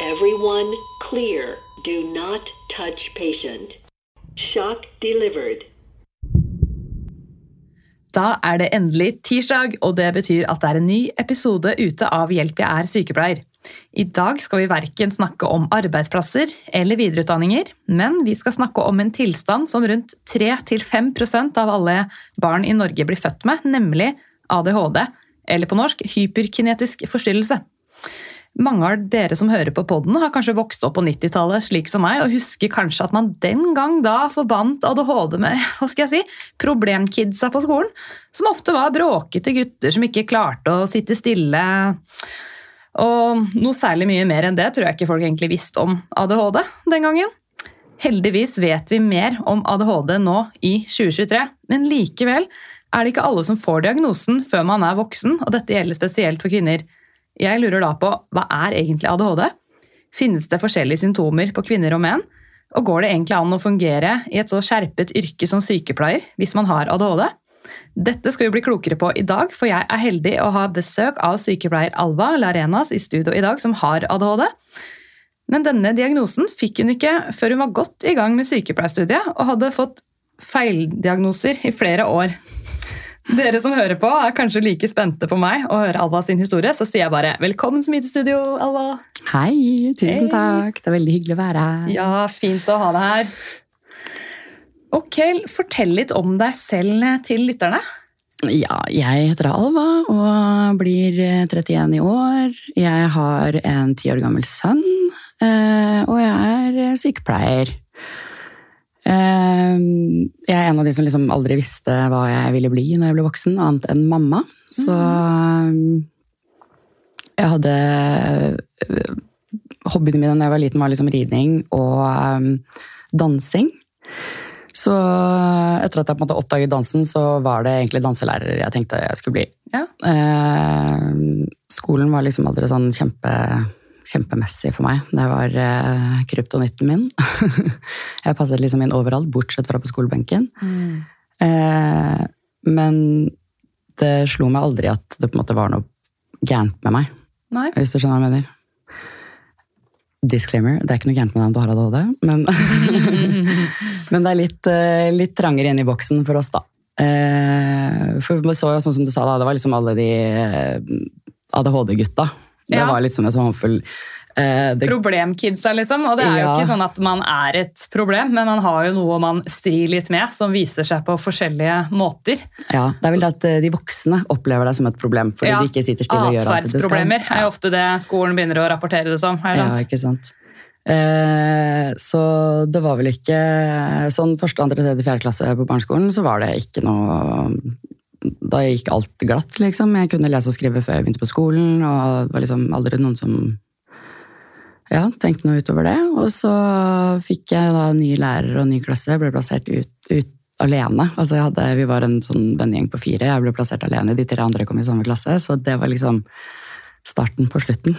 Everyone clear. Do not touch patient. Shock delivered. Da er det endelig tirsdag, og det betyr at det er en ny episode ute av Hjelp jeg er sykepleier. I dag skal vi verken snakke om arbeidsplasser eller videreutdanninger, men vi skal snakke om en tilstand som rundt 3-5% av alle barn i Norge blir født med, nemlig ADHD, eller på norsk hyperkinetisk forstyrrelse. Mange av dere som hører på podden har kanskje vokst opp på 90-tallet slik som meg, og husker kanskje at man den gang da forbandt ADHD med hva skal jeg si, problemkidsa på skolen, som ofte var bråkete gutter som ikke klarte å sitte stille. Og noe særlig mye mer enn det tror jeg ikke folk egentlig visste om ADHD den gangen. Heldigvis vet vi mer om ADHD nå i 2023, men likevel er det ikke alle som får diagnosen før man er voksen, og dette gjelder spesielt for kvinner. Jeg lurer da på hva er egentlig ADHD? Finnes det forskjellige symptomer på kvinner og menn? Og går det egentlig an å fungere i et så skjerpet yrke som sykepleier hvis man har ADHD? Dette skal vi bli klokere på i dag, for jeg er heldig å ha besøk av sykepleier Alva Larenas i studio i dag, som har ADHD. Men denne diagnosen fikk hun ikke før hun var godt i gang med sykepleierstudiet og hadde fått feildiagnoser i flere år. Dere som hører på, er kanskje like spente på meg å høre Alva sin historie, så sier jeg bare velkommen så mye til studio, Alva. Hei, tusen hey. takk. Det er veldig hyggelig å være her. Ja, fint å ha deg her. Ok, fortell litt om deg selv til lytterne. Ja, jeg heter Alva og blir eh, 31 i år. Jeg har en ti år gammel sønn, eh, og jeg er eh, sykepleier. Eh, Jeg er en av de som liksom aldri visste hva jeg ville bli når jeg ble voksen, annet enn mamma. Så eh, jeg hadde eh, Hobbyene mine da jeg var liten, var liksom ridning og eh, dansing. Så etter at jeg på en måte oppdaget dansen, så var det egentlig danselærer jeg tenkte jeg skulle bli. Ja. Skolen var liksom aldri sånn kjempe, kjempemessig for meg. Det var eh, kryptonitten min. jeg passet liksom inn overalt, bortsett fra på skolebenken. Eh, men det slo meg aldri at det på en måte var noe gærent med meg. Nei. Hvis du skjønner hva jeg mener. Disclaimer, det er ikke noe gærent med deg om du har ADHD, men, men det er litt, eh, litt trangere inn i boksen for oss, da. Eh, For vi så jo sånn som du sa, da, det var liksom alle de eh, ADHD-gutta. Det Ja. var liksom en sånn håndfull eh, det, Problemkidsa, liksom. Og det er jo ikke sånn at man er et problem, men man har jo noe man strir litt med, som viser seg på forskjellige måter. ja, det er vel at eh, de voksne opplever deg som et problem fordi Ja, du ikke sitter stille og gjør alt det du skal. Atferdsproblemer er jo ofte det skolen begynner å rapportere det som. Ja, ikke sant. Eh, så det var vel ikke Sånn første, andre, tredje, fjerde klasse på barneskolen, så var det ikke noe Da gikk alt glatt, liksom. Jeg kunne lese og skrive før jeg begynte på skolen, og det var liksom aldri noen som ja, tenkte noe utover det. Og så fikk jeg da ny lærer og ny klasse. Jeg ble plassert ut, ut alene. Altså hadde, vi var en sånn vennegjeng på fire. Jeg ble plassert alene. De tre andre kom i samme klasse. Så det var liksom starten på slutten.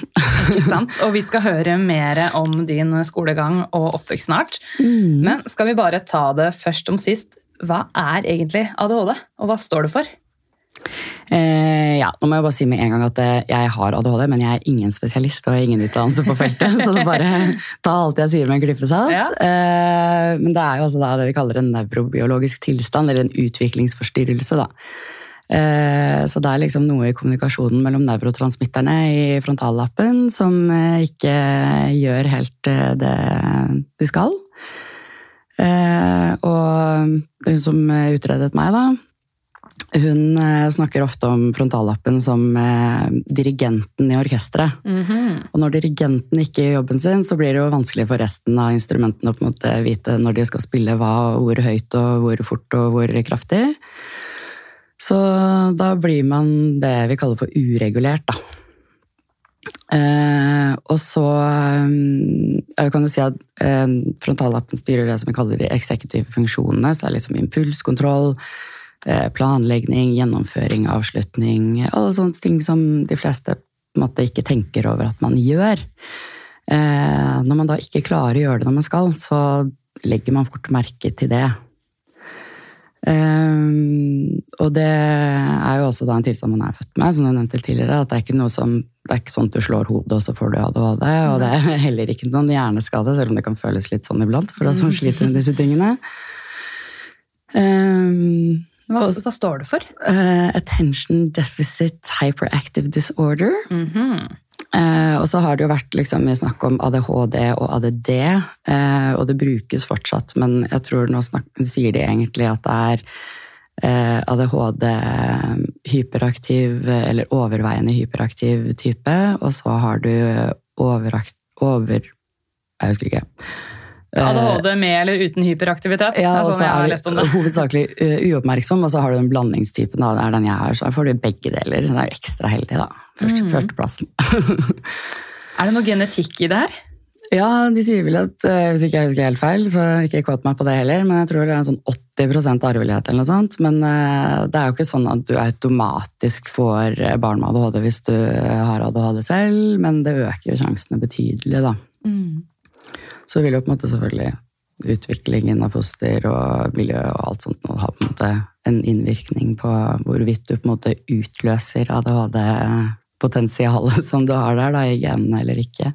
Ikke sant? Og vi skal høre mer om din skolegang og oppvekst snart. Mm. Men skal vi bare ta det først om sist. Hva er egentlig ADHD, og hva står det for? Eh, ja, nå må jeg bare si med en gang at eh, jeg har ADHD, men jeg er ingen spesialist og jeg har ingen utdannelse på feltet. så det bare ta alt jeg sier med en klype salt. Ja. Eh, men det er jo altså det vi kaller en nevrobiologisk tilstand, eller en utviklingsforstyrrelse. da. Eh, Så det er liksom noe i kommunikasjonen mellom nevrotransmitterne i frontallappen som eh, ikke gjør helt det de skal. Eh, Og hun som utredet meg, da, hun eh, snakker ofte om frontallappen som eh, dirigenten i orkesteret. Og når dirigenten ikke gjør jobben sin, så blir det jo vanskelig for resten av instrumentene å på en måte vite når de skal spille hva, og hvor høyt og hvor fort og hvor kraftig. Så da blir man det vi kaller for uregulert, da. Eh, og så eh, jeg kan du si at eh, frontallappen styrer det som vi kaller de eksekutive funksjonene. Så er det liksom impulskontroll, eh, planlegging, gjennomføring, avslutning. Alle sånne ting som de fleste på en måte ikke tenker over at man gjør. Eh, når man da ikke klarer å gjøre det når man skal, så legger man fort merke til det. Um, og det er jo også da en tilstand man er født med, som jeg nevnte tidligere. at Det er ikke noe som, det er ikke sånn at du slår hodet, og så får du ADHD. Og det er heller ikke noen hjerneskade, selv om det kan føles litt sånn iblant for oss som sliter med disse tingene. Um, Hva, hva står det for? uh, attention deficit hyperactive disorder. Mm -hmm. uh, og så har det jo vært liksom, mye snakk om ADHD og ADD, uh, og det brukes fortsatt, men jeg tror nå snak, sier de egentlig at det er eh, ADHD hyperaktiv, eller overveiende hyperaktiv type, og så har du overakt, over... Jeg husker ikke. ADHD med eller uten hyperaktivitet? Ja, er og sånn så er om det det. hovedsakelig uoppmerksom, og så har du den blandingstypen, da, det er den jeg har, så får du begge deler. Så det er ekstra heldig, da. Først, Mm. Førsteplassen. Er det noe genetikk i det her? Ja, de sier vel at, eh, hvis ikke jeg husker helt feil, så ikke quote meg på det heller, men jeg tror det er en sånn 80% arvelighet eller noe sånt. Men eh, det er jo ikke sånn at du automatisk får eh, barn med ADHD hvis du eh, har ADHD selv, men det øker jo sjansene betydelig, da. Så vil jo på en måte selvfølgelig utviklingen av foster og miljø og alt sånt nå ha på en måte en innvirkning på hvorvidt du på en måte utløser ADHD-potensialet som du har der da, i genene eller ikke.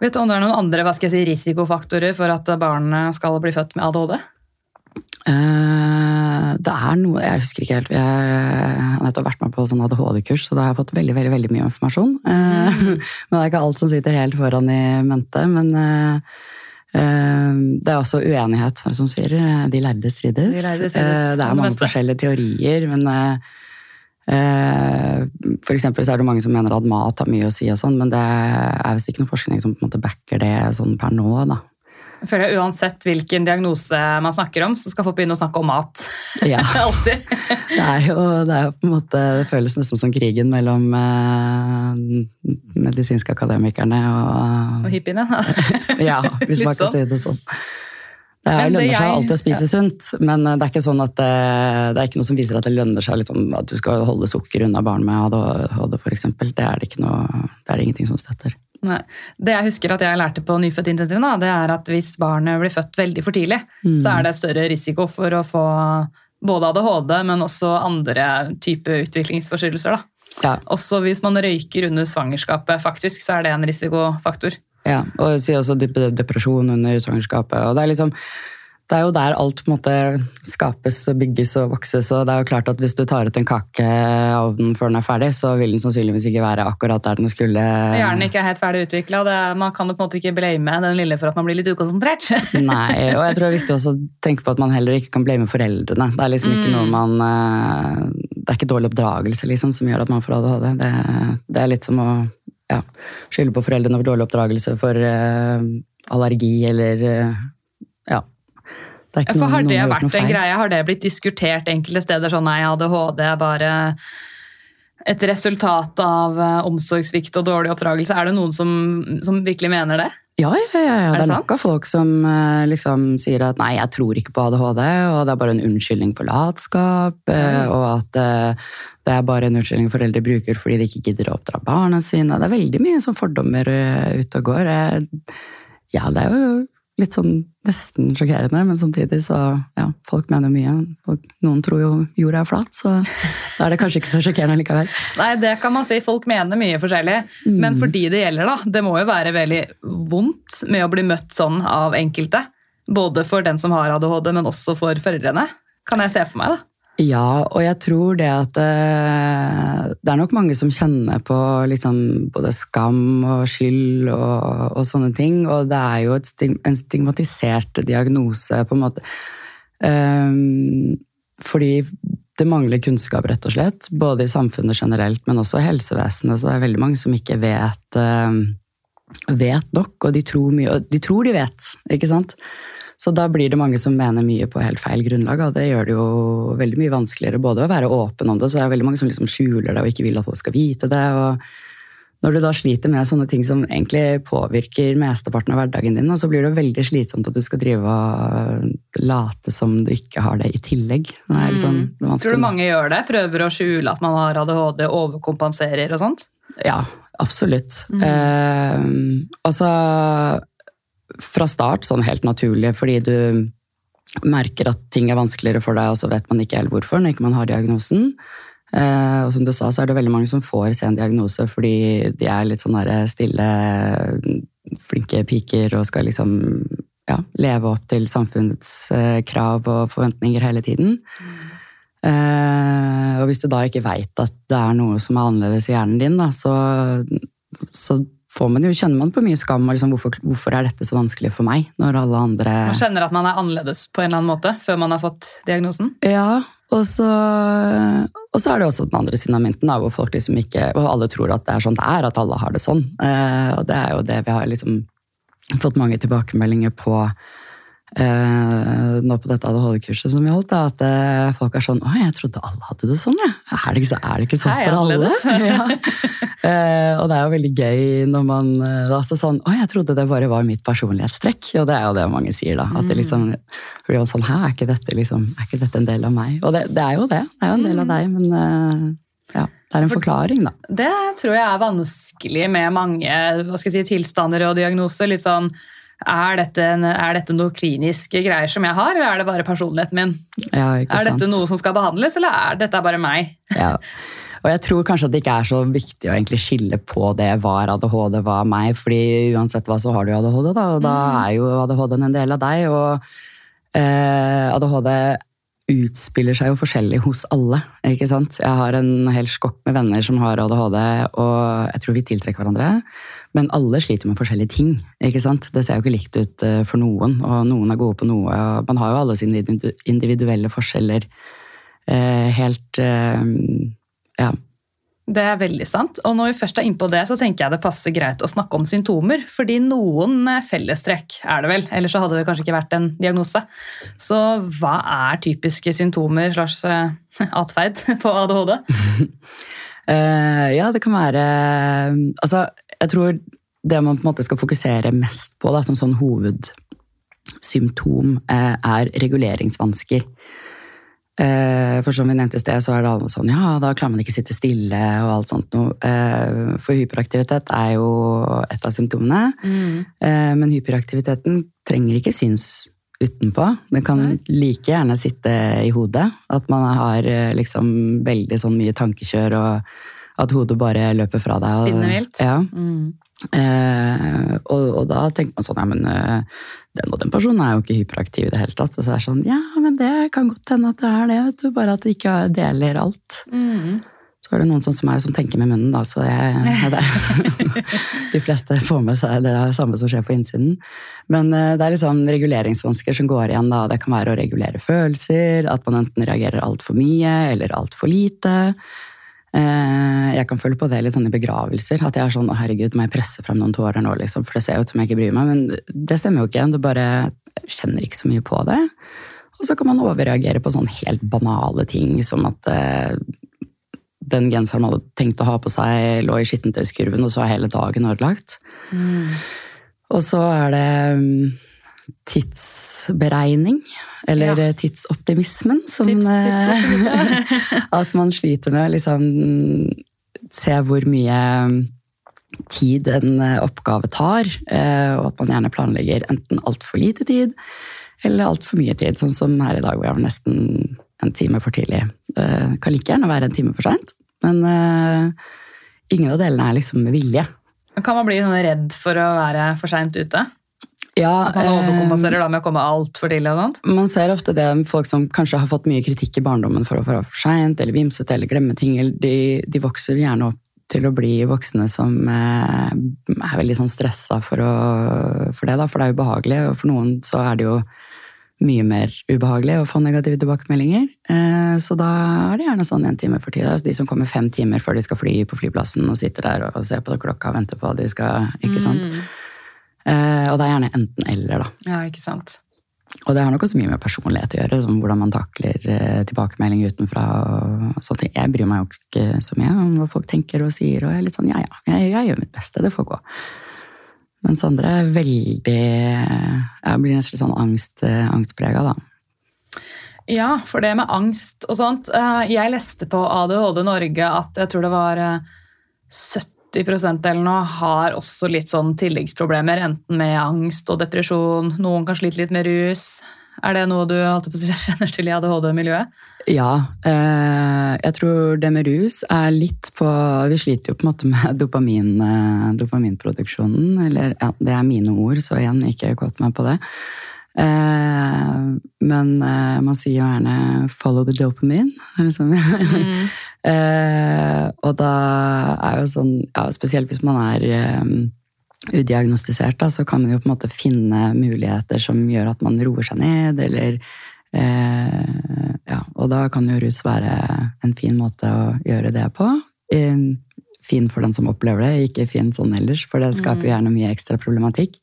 Vet du om det er noen andre hva skal jeg si, risikofaktorer for at barnet skal bli født med ADHD? Eh, det er noe Jeg husker ikke helt. Jeg har nettopp vært med på sånn ADHD-kurs, så da har jeg fått veldig veldig, veldig mye informasjon. Mm. Men det er ikke alt som sitter helt foran i mente. Men eh, eh, det er også uenighet, som sier. eh, De lærde strides. De lærde strides Eh, Det er mange det forskjellige teorier, men eh, eh, for eksempel så er det mange som mener at mat har mye å si, og sånn, men det er visst ikke noe forskning som på en måte backer det sånn per nå. da. Føler jeg Uansett hvilken diagnose man snakker om, så skal folk begynne å snakke om mat. Ja. Alltid. Det er, jo, det er på en måte Det føles nesten som krigen mellom eh, medisinske akademikerne og Og hippiene. Ja, hvis man kan sånn. si det sånn. Det er, lønner seg alltid å spise sunt, men eh, det er ikke sånn at det, det er ikke noe som viser at det lønner seg liksom, at du skal holde sukker unna barn med ADHD, eksempel. Det er det, ikke noe, det er det ingenting som støtter. Nei. Det jeg husker at jeg lærte på nyfødtintensiven, det er at hvis barnet blir født veldig for tidlig, så er det større risiko for å få både ADHD, men også andre typer utviklingsforstyrrelser. Ja, Også hvis man røyker under svangerskapet, faktisk, så er det en risikofaktor. Ja, og jeg sier også dep- depresjon under svangerskapet. og det er liksom det er jo der alt på en måte skapes og bygges og vokses. og det er jo klart at Hvis du tar ut en kake av den før den er ferdig, så vil den sannsynligvis ikke være akkurat der den skulle. Hjernen ikke er helt ferdig utvikla. Man kan jo på en måte ikke blame den lille for at man blir litt ukonsentrert. Nei, og jeg tror det er viktig også å tenke på at man heller ikke kan blame foreldrene. Det er liksom ikke noe man eh, Det er ikke dårlig oppdragelse liksom, som gjør at man får ADHD. Det, det er litt som å ja, skylde på foreldrene for dårlig oppdragelse for uh, allergi eller eh, Ja. Det er ikke For Har det vært en greie? Har det blitt diskutert enkelte steder? Sånn nei, ADHD er bare et resultat av eh, omsorgssvikt og dårlig oppdragelse. Er det noen som, som virkelig mener det? Ja, ja, ja, ja. Er Det det er nok av folk som eh, liksom sier at nei, jeg tror ikke på ADHD, og det er bare en unnskyldning for latskap, mm. og at det er bare en unnskyldning foreldre bruker fordi de ikke gidder å oppdra barna sine. Det er veldig mye sånn fordommer ute og går. Ja, det er jo litt sånn nesten sjokkerende, men samtidig så ja, folk mener mye. Folk, noen tror jo jorda er flat, så da er det kanskje ikke så sjokkerende likevel. Nei, det kan man si. Folk mener mye forskjellig. Men for de det gjelder, da. Det må jo være veldig vondt med å bli møtt sånn av enkelte. Både for den som har ADHD, men også for foreldrene. Kan jeg se for meg, da. Ja, og jeg tror det at eh, det er nok mange som kjenner på liksom både skam og skyld og, og sånne ting. Og det er jo stig, en stigmatisert diagnose, på en måte. Um, fordi det mangler kunnskap, rett og slett. Både i samfunnet generelt, men også i helsevesenet. Så det er veldig mange som ikke vet, eh, vet nok, og de tror, mye, og de tror de vet, ikke sant? Så da blir det mange som mener mye på helt feil grunnlag, og det gjør det jo veldig mye vanskeligere både å være åpen om det, så det er veldig mange som liksom skjuler det og ikke vil at folk skal vite det. og når du da sliter med sånne ting som egentlig påvirker mesteparten av hverdagen din, så blir det veldig slitsomt at du skal drive og late som du ikke har det i tillegg. Det liksom Tror du mange gjør det? Prøver å skjule at man har ADHD, overkompenserer og sånt? Ja, absolutt. Mm. Eh, altså fra start sånn helt naturlig, fordi du merker at ting er vanskeligere for deg, og så vet man ikke helt hvorfor når ikke man har diagnosen. Eh, og som du sa, så er det veldig mange som får sen diagnose fordi de er litt sånn stille, flinke piker og skal liksom ja, leve opp til samfunnets eh, krav og forventninger hele tiden. Eh, og hvis du da ikke veit at det er noe som er annerledes i hjernen din, da, så, så får man jo, kjenner man på mye skam. Og liksom, hvorfor, hvorfor er dette så vanskelig for meg, når alle andre Man kjenner at man er annerledes på en eller annen måte før man har fått diagnosen? Ja, og så, og så er det også den andre siden av mynten, hvor folk liksom ikke, og alle tror at det er sånn det er, at alle har det sånn. Eh, og det er jo det vi har liksom fått mange tilbakemeldinger på eh, nå på dette ADHD-kurset som vi holdt, da, at eh, folk er sånn 'Å, jeg trodde alle hadde det sånn', jeg. Er det ikke, så, er det ikke sånn Hei, for alle? ja. Eh, og det er jo veldig gøy når man eh, da så sånn 'Å, jeg trodde det bare var mitt personlighetstrekk'. Og det er jo det mange sier, da. At det liksom blir sånn 'Hæ, er ikke dette liksom, er ikke dette en del av meg?' Og det, det er jo det. Det er jo en del av deg, men eh, ja, det er en forklaring, da. Det tror jeg er vanskelig med mange hva skal jeg si, tilstander og diagnoser. Litt sånn er dette, en, er dette noe kliniske greier som jeg har, eller er det bare personligheten min? Ja, Er dette sant? noe som skal behandles, eller er dette bare meg? Ja. Og jeg tror kanskje at det ikke er så viktig å egentlig skille på det hva er ADHD, hva er meg, fordi uansett hva så har du ADHD, da, og da er jo ADHD en del av deg, og eh, ADHD utspiller seg jo forskjellig hos alle, ikke sant? Jeg har en hel skokk med venner som har ADHD, og jeg tror vi tiltrekker hverandre, men alle sliter med forskjellige ting, ikke sant? Det ser jo ikke likt ut eh, for noen, og noen er gode på noe, og man har jo alle sine individuelle forskjeller eh, helt eh, ja, Det er veldig sant. Og når vi først er innpå det, så tenker jeg det passer greit å snakke om symptomer. Fordi noen eh, fellestrekk er det vel, ellers så hadde det kanskje ikke vært en diagnose. Så hva er typiske symptomer slags eh, atferd på ADHD? Eh, ja, det kan være Altså, jeg tror det man på en måte skal fokusere mest på da, som sånn hovedsymptom, er reguleringsvansker. Eh, for som vi nevnte i sted, så er det alle sånn ja, da klarer man ikke sitte stille og alt sånt noe. Eh, for hyperaktivitet er jo et av symptomene. Mm. Men hyperaktiviteten trenger ikke syns utenpå. Den kan like gjerne sitte i hodet. At man har eh, liksom veldig sånn mye tankekjør, og at hodet bare løper fra deg. og- Ja. Mm. Eh, og, og da tenker man sånn, ja, men eh, den og den personen er jo ikke hyperaktiv i det hele tatt. Og så er det sånn, ja, men det kan godt hende at det er det, vet du. Bare at det ikke deler alt. Mm. Så er det noen som meg som tenker med munnen, da, så jeg, de fleste får med seg det samme som skjer på innsiden. Men eh, det er sånn reguleringsvansker som går igjen. da. Det kan være å regulere følelser, at man enten reagerer altfor mye eller altfor lite. Eh, Jeg kan føle på det litt sånn i begravelser. At jeg er sånn 'Å, herregud, må jeg presse frem noen tårer nå', liksom? For det ser jo ut som jeg ikke bryr meg. Men det stemmer jo ikke. Det bare jeg kjenner ikke så mye på det. Og så kan man overreagere på sånne helt banale ting som at eh, den genseren man hadde tenkt å ha på seg, lå i skittentøyskurven, og så er hele dagen ødelagt. Mm. Og så er det mm, tidsberegning, eller Ja. eh, tidsoptimismen, som Tips, tips. At man sliter med å liksom se hvor mye tid en eh, oppgave tar, eh, og at man gjerne planlegger enten altfor lite tid eller altfor mye tid, sånn som her i dag hvor jeg var nesten en time for tidlig. Eh, Kan like gjerne være en time for seint, men uh, ingen av delene er liksom med vilje. Kan man bli sånn redd for å være for seint ute? Ja, man eh, overkompenserer da med å komme altfor tidlig? og sånt? Man ser ofte det folk som kanskje har fått mye kritikk i barndommen for å være for seint eller vimsete eller glemme ting. eller De, de vokser gjerne opp til å bli voksne som eh, er veldig sånn stressa for, å, for det, da, for det er ubehagelig. Og for noen så er det jo mye mer ubehagelig å få negative tilbakemeldinger. Eh, så da er det gjerne sånn en time for tid. Altså de som kommer fem timer før de skal fly på flyplassen og sitter der og ser på klokka og venter på at de skal Ikke sant? Mm. Og det er gjerne enten eller, da. Ja, ikke sant. Og det har nok også mye med personlighet å gjøre, som hvordan man takler eh, tilbakemelding utenfra. og sånt. Jeg bryr meg jo ikke så mye om hva folk tenker og sier, og jeg er litt sånn ja ja, jeg, jeg gjør mitt beste, det får gå. Mens andre er veldig Jeg blir nesten litt sånn angst, angstprega, da. Ja, for det med angst og sånt. eh, Jeg leste på ADHD Norge at jeg tror det var eh, 70% eller noe har også litt sånn tilleggsproblemer, enten med angst og depresjon. Noen kan slite litt med rus. Er det noe du kjenner til i ADHD-miljøet? Ja. Jeg tror det med rus er litt på Vi sliter jo på en måte med dopamin, eh, dopaminproduksjonen. Eller ja, det er mine ord, så igjen, ikke kåt meg på det. Eh, men eh, man sier jo gjerne 'follow the dopamine'. Liksom. eh, og da er jo sånn ja, Spesielt hvis man er udiagnostisert, da, så kan man jo på en måte finne muligheter som gjør at man roer seg ned, eller eh, Ja, og da kan jo rus være en fin måte å gjøre det på. Eh, fin for den som opplever det, ikke fin sånn ellers, for det skaper jo gjerne mye ekstra problematikk.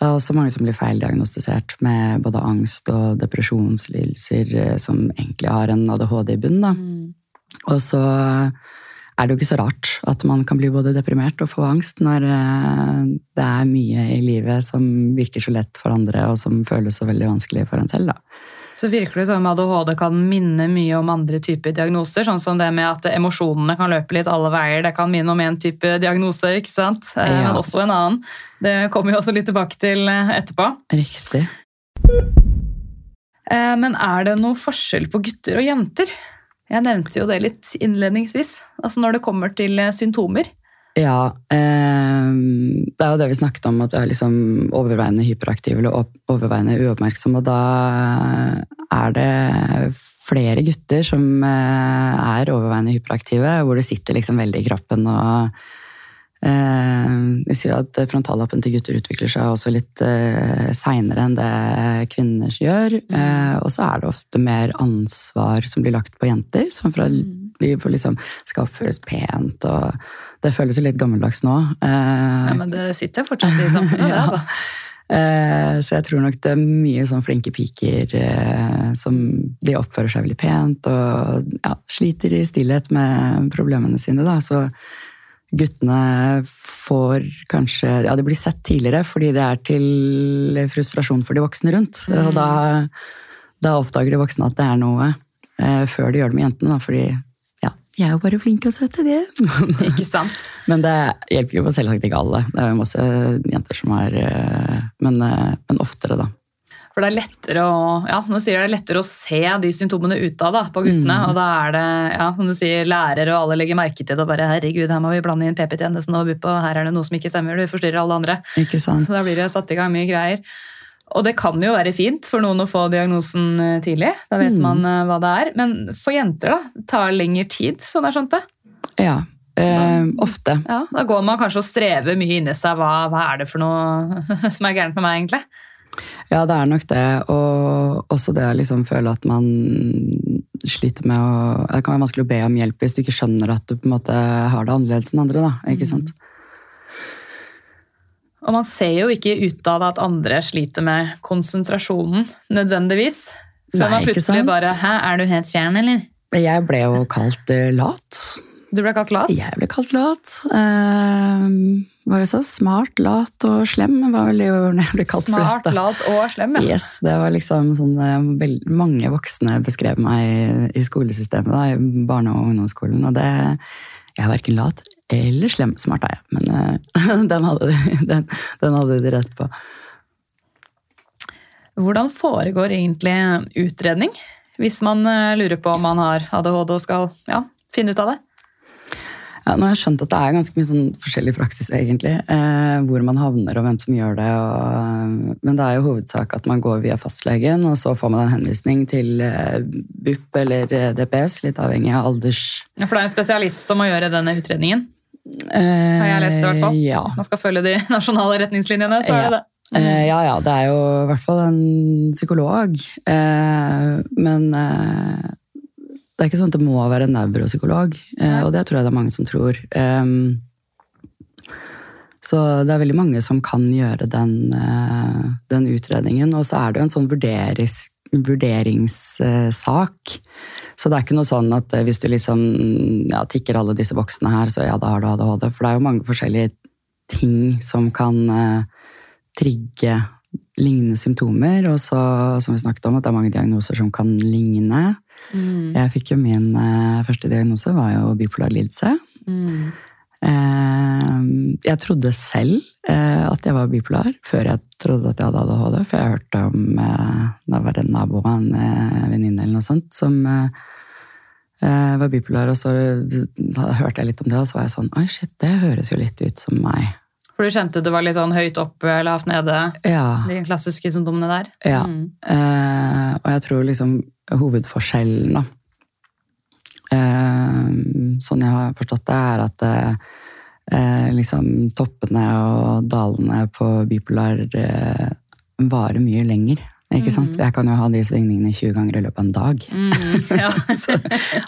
Det er også mange som blir feildiagnostisert med både angst og depresjonslidelser eh, som egentlig har en ADHD i bunnen. Da. Og så er det jo ikke så rart at man kan bli både deprimert og få angst når eh, det er mye i livet som virker så lett for andre, og som føles så veldig vanskelig for en selv. da. Så virker det som ADHD kan minne mye om andre typer diagnoser, sånn som det med at emosjonene kan løpe litt alle veier. Det kan minne om en type diagnose, ikke sant? Eh, Ja. Men også en annen. Det kommer vi også litt tilbake til eh, etterpå. Riktig. Eh, Men er det noe forskjell på gutter og jenter? Jeg nevnte jo det litt innledningsvis. Altså når det kommer til symptomer. Ja, eh, det er jo det vi snakket om, at du er liksom overveiende hyperaktive eller overveiende uoppmerksom. og da er det flere gutter som eh, er overveiende hyperaktive, hvor det sitter liksom veldig i kroppen og eh, Vi sier at frontallappen til gutter utvikler seg også litt eh, seinere enn det kvinner gjør. Eh, og så er det ofte mer ansvar som blir lagt på jenter, som fra får liksom skal oppføres pent og Det føles jo litt gammeldags nå. Eh, Ja, men det sitter fortsatt i samfunnet. Ja. altså. Eh, Så jeg tror nok det er mye sånn flinke piker eh, som de oppfører seg veldig pent og ja, sliter i stillhet med problemene sine. Da. Så guttene får kanskje Ja, de blir sett tidligere fordi det er til frustrasjon for de voksne rundt. Og da, da oppdager de voksne at det er noe eh, før de gjør det med jentene. Da, fordi ja, de er jo bare flinke og søte, de. Ikke sant? Men det hjelper jo selvsagt ikke alle. Det er jo masse jenter som har eh, Men, eh, men oftere, da. For det er lettere å, ja, som du sier, det er lettere å se de symptomene utad da, på guttene. Og da er det, ja, som du sier, lærere og alle legger merke til det. og bare, herregud, her må vi blande inn PP-tjenesten og BUP, og her er det noe som ikke stemmer. Du forstyrrer alle andre. Ikke sant? Så da blir det satt i gang mye greier. Og det kan jo være fint for noen å få diagnosen eh, tidlig. Da vet Mm. man eh, hva det er. Men for jenter, da? Det tar lengre tid, sånn jeg skjønte. Ja. Eh, ofte. Ja, da går man kanskje og strever mye inni seg. Hva, hva er det for noe som er gærent med meg, egentlig? Ja, det er nok det. Og også det å liksom føle at man sliter med å Det kan være vanskelig å be om hjelp hvis du ikke skjønner at du på en måte har det annerledes enn andre. da, ikke sant? Og man ser jo ikke utad at andre sliter med konsentrasjonen, nødvendigvis. Før Nei, man plutselig bare Hæ, er du helt fjern, eller? Jeg ble jo kalt eh, lat. Du ble kalt lat? Jeg ble kalt lat. Uh, var det jeg sa? Smart, lat og slem var vel de ordene jeg ble kalt flest. Smart, da. lat og slem, ja. Yes, det var liksom sånn eh, Mange voksne beskrev meg i, i skolesystemet, da, i barne- og ungdomsskolen. Og det Jeg er verken lat eller slem. Smart er jeg, men uh, den, hadde de, den, den hadde de rett på. Hvordan foregår egentlig utredning? Hvis man eh, lurer på om man har ADHD og skal ja, finne ut av det? Ja, nå har jeg skjønt at det er ganske mye sånn forskjellig praksis, egentlig. Eh, hvor man havner og hvem som gjør det. Og, men det er jo hovedsak at man går via fastlegen, og så får man en henvisning til eh, BUP eller eh, DPS, litt avhengig av alders... Ja, For det er en spesialist som må gjøre denne utredningen? Eh, Har jeg lest det, i hvert fall. Ja. Hvis man skal følge de nasjonale retningslinjene, så er det det. Eh, ja, ja, det er jo i hvert fall en psykolog. Eh, men eh, det er ikke sånn at det må være en nevropsykolog, eh, og det tror jeg det er mange som tror. Um, Så det er veldig mange som kan gjøre den, eh, den utredningen. Og så er det jo en sånn vurderingssak. Så det er ikke noe sånn at eh, hvis du liksom ja, tikker alle disse boksene her, så ja, da har du ADHD. For det er jo mange forskjellige ting som kan trigge lignende symptomer. Og så, som vi snakket om, at det er mange diagnoser som kan ligne. Mm. Jeg fikk jo min eh, første diagnose, var jo bipolar lidelse. Mm. Eh, jeg trodde selv eh, at jeg var bipolar, før jeg trodde at jeg hadde ADHD. For jeg hørte om eh, Det var en nabo av en eh, venninne eller noe sånt som eh, eh, var bipolar. Og så hørte jeg litt om det, og så var jeg sånn Oi, shit, det høres jo litt ut som meg. For du kjente du var litt sånn høyt oppe, lavt nede? Ja. De klassiske symptomene der? Ja. Mm. Eh, og jeg tror liksom hovedforskjellen, da eh, Sånn jeg har forstått det, er at eh, liksom toppene og dalene på bipolar eh, varer mye lenger. Ikke sant? Jeg kan jo ha de svingningene 20 ganger i løpet av en dag. Mm. Ja. Så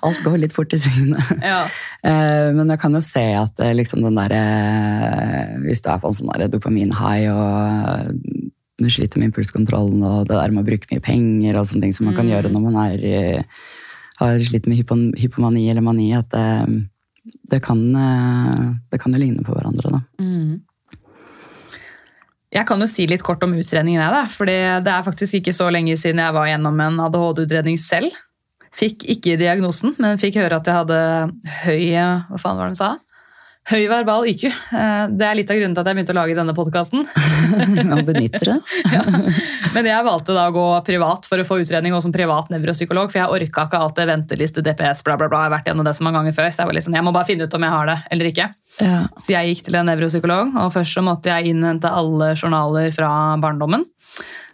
alt går litt fort i svingene. ja. Eh, Men jeg kan jo se at eh, liksom den der, eh, hvis du er på en sånn dopamin-high og du sliter med impulskontrollen og det der med å bruke mye penger og sånne ting som man kan Mm. gjøre når man er, har slitt med hypomani eller mani, at det, det, kan, det kan jo ligne på hverandre. Da. Mm. Jeg kan jo si litt kort om utredningen. Jeg, da, fordi det er faktisk ikke så lenge siden jeg var gjennom en ADHD-utredning selv. Fikk ikke diagnosen, men fikk høre at jeg hadde høy hva faen var det de sa? Høy verbal IQ. Eh, Det er litt av grunnen til at jeg begynte å lage denne podkasten. Man benytter det. Men jeg valgte da å gå privat for å få utredning og som privat nevropsykolog, for jeg orka ikke alt det venteliste, DPS, bla, bla, bla. Jeg har vært gjennom det så mange ganger før, så jeg var liksom, jeg må bare finne ut om jeg har det eller ikke. Ja. Så jeg gikk til en nevropsykolog, og først så måtte jeg innhente alle journaler fra barndommen.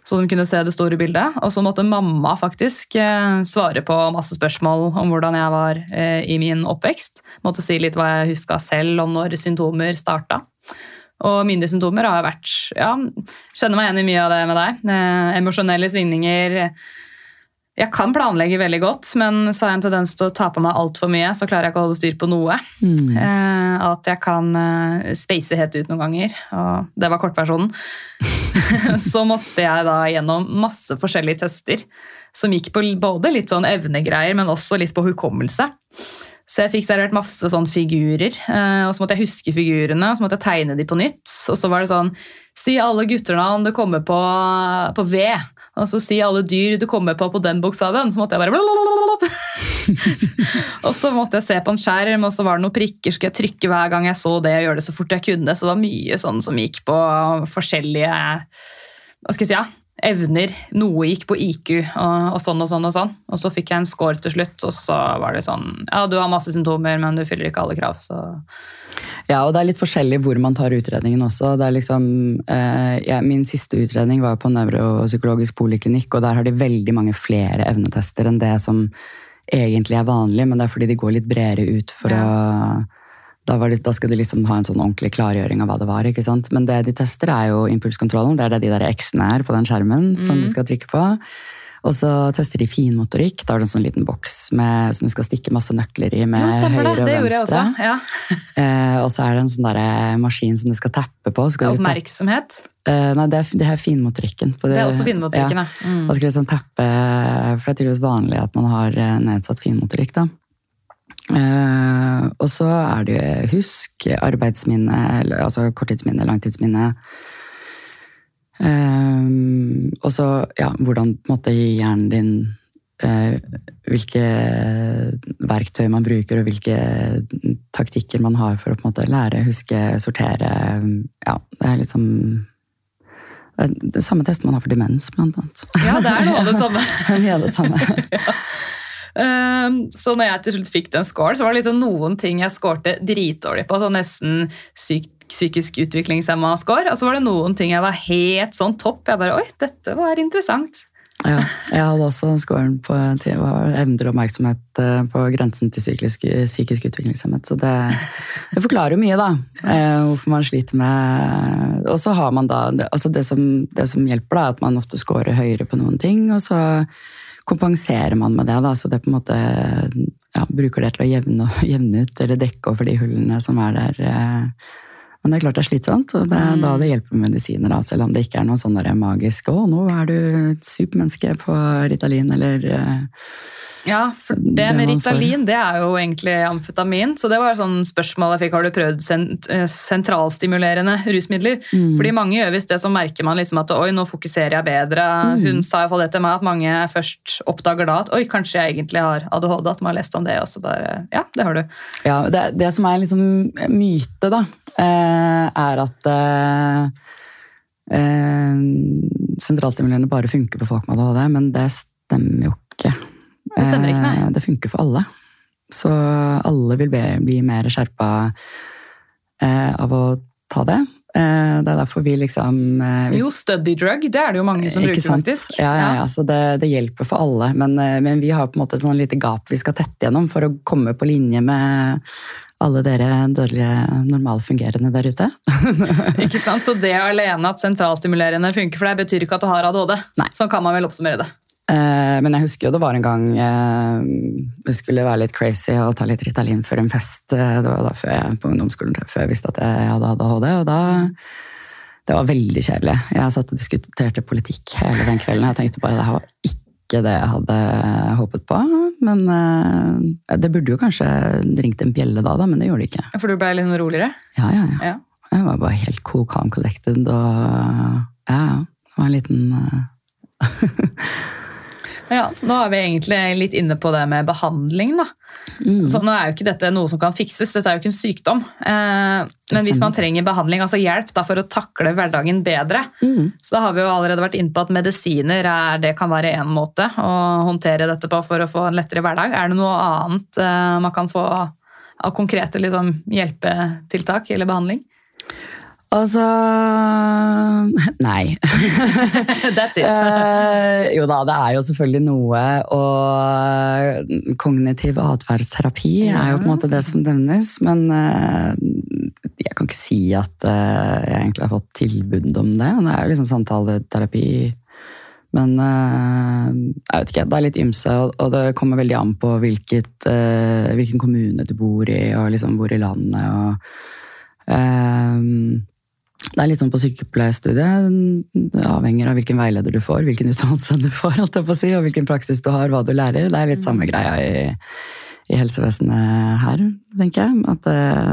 Så de kunne se det store bildet. Og så måtte mamma faktisk eh, svare på masse spørsmål om hvordan jeg var eh, i min oppvekst. Måtte si litt hva jeg huska selv om når symptomer starta. Og mine symptomer har vært ja, Kjenner meg igjen i mye av det med deg. Eh, emosjonelle svingninger. Jeg kan planlegge veldig godt, men så har jeg en tendens til å ta på meg altfor mye. Så klarer jeg ikke å holde styr på noe. Mm. Eh, at jeg kan eh, space helt ut noen ganger. Og det var kortversjonen. så måtte jeg da gjennom masse forskjellige tester som gikk på både litt sånn evnegreier, men også litt på hukommelse. Så jeg fikk servert masse sånn figurer, eh, og så måtte jeg huske figurene, og så måtte jeg tegne de på nytt. Og så var det sånn Si alle gutternavn du kommer på på V. Og så si alle dyr du kommer på på den bokstaven. Så måtte jeg bare. Og så måtte jeg se på en skjerm, og så var det noen prikker. Skulle jeg trykke hver gang jeg så det, og gjøre det så fort jeg kunne. Så det var mye sånn som gikk på forskjellige hva skal jeg si, ja, evner. Noe gikk på IQ, og, og sånn og sånn og sånn. Og så fikk jeg en score til slutt, og så var det sånn Ja, du har masse symptomer, men du fyller ikke alle krav, så Ja, og det er litt forskjellig hvor man tar utredningen også. Det er liksom, eh, ja, min siste utredning var på nevropsykologisk poliklinikk, og der har de veldig mange flere evnetester enn det som egentlig er vanlig, men det er fordi de går litt bredere ut for å da, var det, da skal de liksom ha en sånn ordentlig klargjøring av hva det var. ikke sant? Men det de tester, er jo impulskontrollen. Det er det de der X-ene er på den skjermen som Mm. du skal trykke på. Og så tester de finmotorikk. Da har du en sånn liten boks med, som du skal stikke masse nøkler i med Ja, det. høyre og Det gjorde jeg venstre. også. Ja. Eh, og så er det en sånn der maskin som du skal tappe på. Skal Oppmerksomhet. eh, nei, det er, det er finmotorikken. på Det er også finmotorikken, Ja. ja. Mm. Da skal du liksom tappe, for det er tydeligvis vanlig at man har eh, nedsatt finmotorikk. da. Eh, og så er det jo husk, arbeidsminne, altså korttidsminne, langtidsminne. Um, og så ja, hvordan en måte hjernen din uh, Hvilke verktøy man bruker, og hvilke taktikker man har for å på en måte lære, huske, sortere. Ja, det er liksom det er det samme testen man har for demens, blant annet. ja, det er noe av det samme. Mye av det samme. Um, så når jeg til slutt fikk den scoren, så var det liksom noen ting jeg scoret dritdårlig på. Så nesten syk, psykisk utviklingshemma score. Og så var det noen ting jeg var helt sånn topp. Jeg bare Oi, dette var interessant. Ja, jeg hadde også scoren på evner og oppmerksomhet eh, på grensen til psykisk, psykisk utviklingshemmet. Så det, det forklarer jo mye, da. eh, Hvorfor man sliter med Og så har man da altså det, som, det som hjelper, da, at man ofte scorer høyere på noen ting, og så kompenserer man med det. da, Så det på en måte ja, bruker det til å jevne, jevne ut eller dekke over de hullene som er der. eh, Men det er klart det er slitsomt, og det er Mm. da det hjelper med medisiner. Da, selv om det ikke er noe sånn magisk 'Å, nå er du et supermenneske på Ritalin', eller eh, Ja, for det Det med. Ritalin, det er jo egentlig amfetamin. Så det var sånn spørsmål jeg fikk. Har du prøvd sent eh, sentralstimulerende rusmidler? Mm. Fordi mange gjør visst det, så merker man liksom at oi, nå fokuserer jeg bedre. Mm. Hun sa i hvert fall det til meg, at mange først oppdager da at oi, kanskje jeg egentlig har ADHD. At man har lest om det, og så bare Ja, det har du. Ja, det, det som er liksom myte, da, eh, er at eh, sentralstimulerende bare funker på folk med ADHD, men det stemmer jo ikke. Det stemmer ikke, nei. Eh, det funker for alle. Så alle vil bli mer skjerpa eh, av å ta det. Eh, det er derfor vi liksom hvis- Jo, study drug, det er det jo mange som Ikke bruker, sant? faktisk. Ja, ja, ja. Så det, det hjelper for alle. Men, men vi har på en måte et sånn lite gap vi skal tette gjennom for å komme på linje med alle dere dårlige normalfungerende der ute. Ikke sant? Så det alene at sentralstimulerende funker for deg, betyr ikke at du har ADHD. Nei. Sånn kan man vel oppsummere det. Eh, Men jeg husker jo det var en gang jeg skulle være litt crazy og ta litt Ritalin før en fest. Eh, Det var da før jeg på ungdomsskolen, før jeg visste at jeg hadde ADHD. Og da Det var veldig kjedelig. Jeg satt og diskuterte politikk hele den kvelden. Jeg tenkte bare det her var ikke det jeg hadde håpet på. Men eh, det burde jo kanskje ringt en bjelle da, da, men det gjorde det ikke. For du ble litt roligere? Ja, ja, ja. Ja. Jeg var bare helt cool, calm, collected og ja, ja. Det var en liten eh, Ja, nå er vi egentlig litt inne på det med behandling. da. mm. Så nå er jo ikke dette noe som kan fikses, dette er jo ikke en sykdom. Eh, men hvis man trenger behandling, altså hjelp da, for å takle hverdagen bedre, Mm. så har vi jo allerede vært inne på at medisiner er, det kan være én måte å håndtere dette på for å få en lettere hverdag. Er det noe annet eh, man kan få av konkrete liksom, hjelpetiltak eller behandling? Altså Nei. That's it. Eh, jo da, det er jo selvfølgelig noe, og kognitiv atferdsterapi er jo på en måte det som nevnes, men eh, jeg kan ikke si at eh, jeg egentlig har fått tilbud om det. Det er jo liksom samtaleterapi. Men eh, jeg vet ikke, det er litt ymse, og, det kommer veldig an på hvilket, eh, hvilken kommune du bor i, og liksom hvor i landet. og eh, det er litt sånn på sykepleierstudiet. Det avhenger av hvilken veileder du får, hvilken utdannelse du får, si, og hvilken praksis du har, hva du lærer. Det er litt samme greia i, i helsevesenet her, tenker jeg. At eh,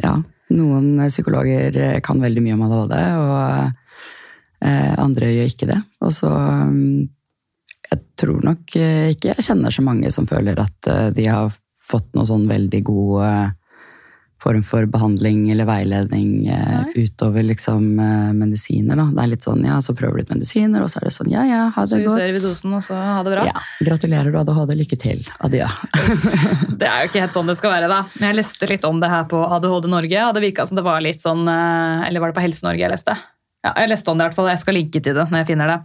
ja, noen psykologer kan veldig mye om ADHD, og eh, andre gjør ikke det. Og så mm, Jeg tror nok ikke jeg kjenner så mange som føler at eh, de har fått noe sånn veldig god eh, form for behandling eller veiledning eh, Nei. utover liksom eh, medisiner. Da. Det er litt sånn, ja, så prøver du litt medisiner, og så er det sånn, ja, ja, ha Så det godt. justerer vi dosen, og så ha det bra. Ja, gratulerer, du ADHD, lykke til. Adjø. Det er jo ikke helt sånn det skal være, da. Men jeg leste litt om det her på ADHD Norge, og det virka som det var litt sånn eh, Eller var det på Helse Norge jeg leste? Ja, jeg leste om det i hvert fall. Jeg skal linke til det når jeg finner det.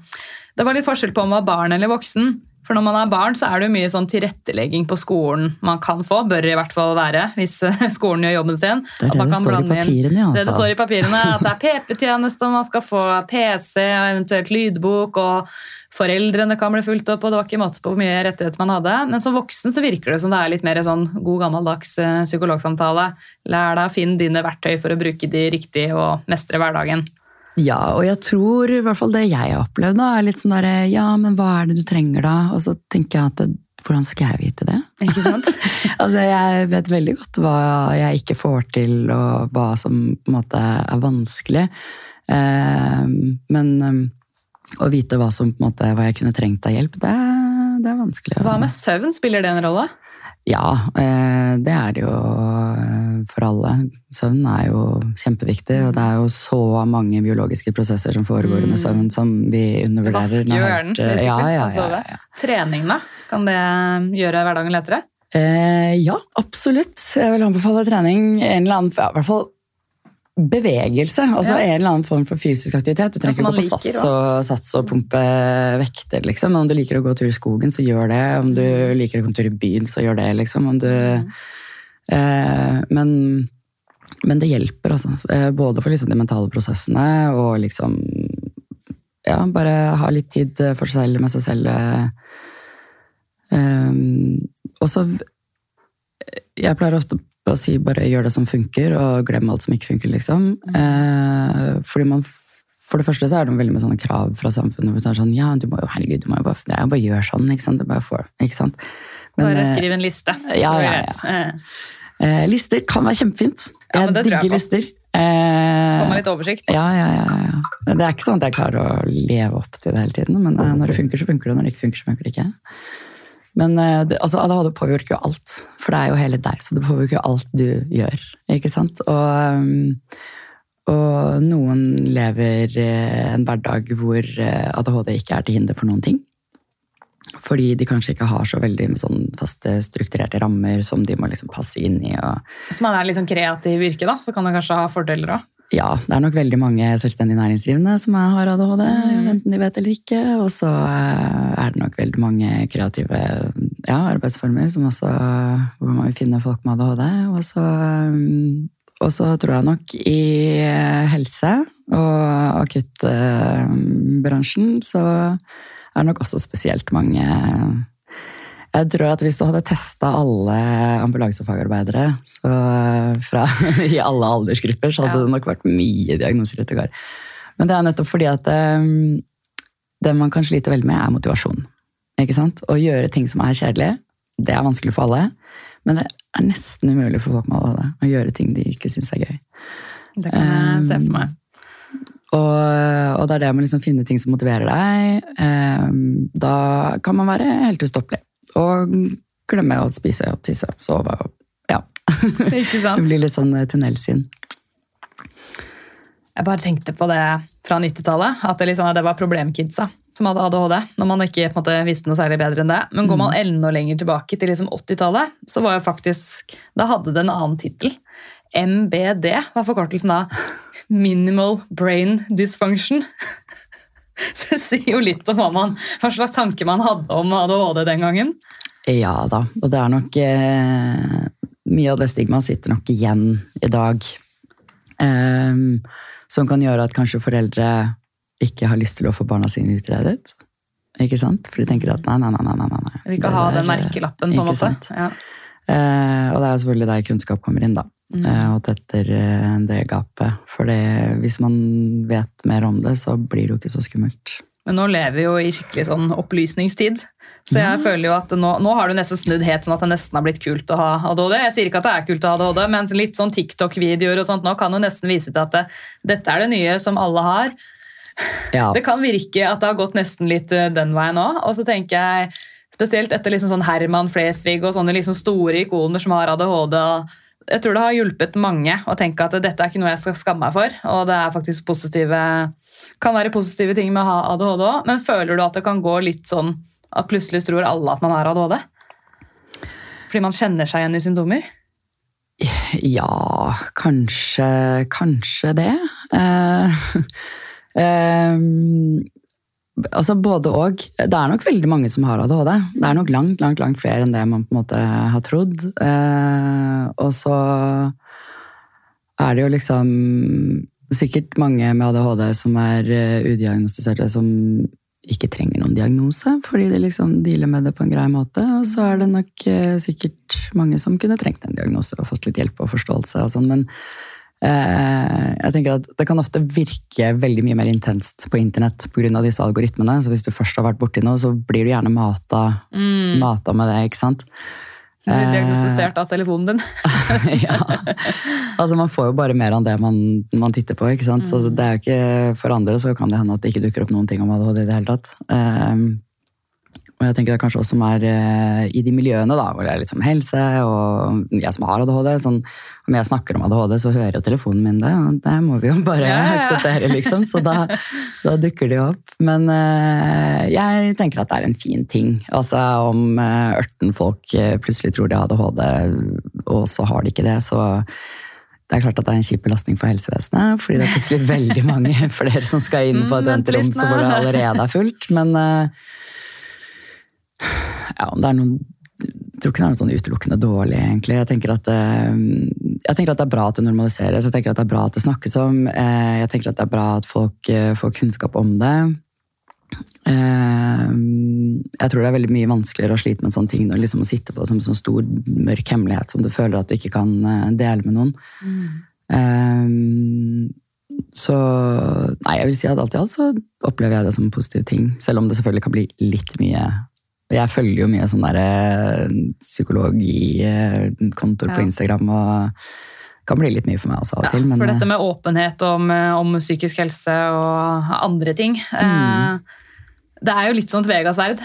Det var litt forskjell på om man var barn eller voksen. For når man er barn, så er det jo mye sånn tilrettelegging på skolen man kan få. Bør i hvert fall være, hvis eh, skolen gjør jobben sin. Det er det det står i papirene, alle det det står i papirene, at det er PP-tjeneste, man skal få PC og eventuelt lydbok, og foreldrene kan bli fulgt opp, og det var ikke måte på hvor mye rettigheter man hadde. Men som voksen så virker det som det er litt mer sånn god gammeldags eh, psykologsamtale. Lær deg å finne dine verktøy for å bruke de riktig og mestre hverdagen. Ja, og jeg tror i hvert fall det jeg har opplevd, da, er litt sånn derre Ja, men hva er det du trenger da? Og så tenker jeg at hvordan skal jeg vite det? Ikke sant? Altså, jeg vet veldig godt hva jeg ikke får til, og hva som på en måte er vanskelig. Eh, men eh, å vite hva som på en måte, hva jeg kunne trengt av hjelp, det, det er vanskelig. Hva med søvn? Spiller det en rolle? Ja, eh, det er det jo eh, for alle. Søvn er jo kjempeviktig, og det er jo så mange biologiske prosesser som foregår Mm. under søvn som vi undervurderer. helt, hjernen, eh. Ja, ja, ja, ja. Trening, da? Kan det gjøre hverdagen lettere? Eh, ja, absolutt. Jeg vil anbefale trening. En eller annen, i hvert fall bevegelse. Altså Ja. en eller annen form for fysisk aktivitet. Du trenger ikke gå på sats og, sats og pumpe vekter, liksom. Men om du liker å gå tur i skogen, så gjør det. Om du Mm. liker å gå tur i byen, så gjør det, liksom. Om du, eh, men, men det hjelper, altså. Eh, både for liksom de mentale prosessene og liksom Ja, bare ha litt tid for seg selv, med seg selv. eh. Um, og så Jeg pleier ofte å si bare gjør det som funker, og glem alt som ikke funker, liksom. Eh, fordi man For det første så er det veldig med sånne krav fra samfunnet. hvor sånn, ja, du må jo, herregud, du må jo bare, er bare gjøre sånn, ikke sant? Det er bare for, ikke sant? Men, Bare eh, skriv en liste. ja, ja, ja. Eh, eh, lister kan være kjempefint. Ja, Jeg digger lister. Eh, Får man litt oversikt. ja, ja, ja, ja. Det er ikke sånn at jeg klarer å leve opp til det hele tiden, men eh, når det funker, så funker det, og når det ikke funker, så funker det ikke. Men eh, det, altså, ADHD påvirker jo alt, for det er jo hele deg, så det påvirker jo alt du gjør. ikke sant? Og, um, og noen lever eh, en hverdag hvor eh, ADHD ikke er til hinder for noen ting. Fordi de kanskje ikke har så veldig sånn faste, strukturerte rammer som de må liksom passe inn i. og Hvis man er sånn kreativ i yrket, så kan det kanskje ha fordeler òg. Ja, det er nok veldig mange selvstendig næringsdrivende som har ADHD, Mm. enten de vet eller ikke. Og så eh, er det nok veldig mange kreative ja, arbeidsformer som også, hvor man vil finne folk med ADHD. Og så, mm, og så tror jeg nok i eh, helse og akuttbransjen så er det nok også spesielt mange jeg tror at hvis du hadde testa alle ambulansefagarbeidere så fra, i alle aldersgrupper, så hadde Ja. det nok vært mye diagnoser ute og går. Men det er nettopp fordi at um, det man kan slite veldig med, er motivasjon. Ikke sant? Å gjøre ting som er kjedelige, det er vanskelig for alle. Men det er nesten umulig for folk med ADHD å gjøre ting de ikke syns er gøy. Det kan jeg se Um, for meg. Og, og det er det med å liksom finne ting som motiverer deg. Um, da kan man være helt ustoppelig. Og glemmer å spise og tisse og sove. Og, ja. Det blir litt sånn eh, tunnelsyn. Jeg bare tenkte på det fra 90-tallet, at det, liksom, det var problemkidsa som hadde ADHD, når man ikke måte, visste noe særlig bedre enn det. Men går man enda lenger tilbake til liksom 80-tallet, så var jo faktisk Da hadde det en annen tittel. MBD var forkortelsen av Minimal Brain Dysfunction. Det sier jo litt om hva, man, hva slags tanke man hadde om ADHD den gangen. Ja da. Og det er nok eh, Mye av det stigmaet sitter nok igjen i dag. Um, som kan gjøre at kanskje foreldre ikke har lyst til å få barna sine utredet. Ikke sant? For de tenker at nei, nei, nei. nei, nei. Vil ikke ha den merkelappen, på en måte. Ja. Eh, og det er selvfølgelig der kunnskap kommer inn, da. Mm. Eh, og tetter eh, det gapet. For det, hvis man vet mer om det, så blir det jo ikke så skummelt. Men nå lever vi jo i skikkelig sånn opplysningstid. Så jeg føler jo at nå, nå har du nesten snudd helt sånn at det nesten har blitt kult å ha ADHD. Jeg sier ikke at det er kult å ha ADHD, men litt sånn TikTok-videoer og sånt nå kan jo nesten vise til at det, dette er det nye som alle har. Ja, Det kan virke at det har gått nesten litt eh, den veien òg. Og så tenker jeg, spesielt etter liksom sånn Herman Flesvig og sånne liksom store ikoner som har ADHD Jeg tror det har hjulpet mange å tenke at dette er ikke noe jeg skal skamme meg for. Og det er faktisk positive kan være positive ting med å ha ADHD òg, men føler du at det kan gå litt sånn at plutselig tror alle at man har ADHD? Fordi man kjenner seg igjen i symptomer? ja kanskje, kanskje det. Uh, eh, altså både og. Det er nok veldig mange som har ADHD. Det er nok langt, langt, langt flere enn det man på en måte har trodd. Eh, og så er det jo liksom sikkert mange med ADHD som er eh, udiagnostiserte, som ikke trenger noen diagnose, fordi de liksom dealer med det på en grei måte. Og så er det nok eh, sikkert mange som kunne trengt en diagnose og fått litt hjelp og forståelse. og sånn, Men jeg tenker at det kan ofte virke veldig mye mer intenst på internett pga. disse algoritmene. Så hvis du først har vært borti noe, så blir du gjerne mata, mata med det, ikke sant. Du blir diagnostisert av telefonen din. ja. Altså Man får jo bare mer enn det man, man titter på. ikke sant? Så det er jo ikke For andre så kan det hende at det ikke dukker opp noen ting om ADHD i det hele tatt. Og jeg tenker det er kanskje oss som er eh, i de miljøene da, hvor det er liksom helse, og jeg som har ADHD sånn, Om jeg snakker om ADHD, så hører jo telefonen min det, og det må vi jo bare Ja, ja, akseptere, liksom. Så da, da dukker det jo opp. Men eh, jeg tenker at det er en fin ting. Altså om uh, ørten folk eh, plutselig tror de har ADHD, og så har de ikke det, så det er klart at det er en kjip belastning for helsevesenet, fordi det er plutselig veldig mange flere som skal inn på et Mm, venterom så hvor det allerede er fullt. Men eh, ja, det er noen jeg tror ikke det er noe sånn utelukkende dårlig, egentlig. Jeg tenker, at, eh, jeg tenker at det er bra at det normaliseres, jeg tenker at det er bra at det snakkes om. eh, Jeg tenker at det er bra at folk eh, får kunnskap om det. Jeg tror det er veldig mye vanskeligere å slite med en sånn ting når liksom å sitte på det som en sånn stor, mørk hemmelighet som du føler at du ikke kan dele med noen. Mm. så Nei, jeg vil si at alt i alt så opplever jeg det som en positiv ting. Selv om det selvfølgelig kan bli litt mye Jeg følger jo mye sånn derre psykologikontor Ja. på Instagram, og det kan bli litt mye for meg også av og Ja, til. Men for eh, dette med åpenhet om, eh, om psykisk helse og andre ting Mm. eh, Det er jo litt som et vegasverd.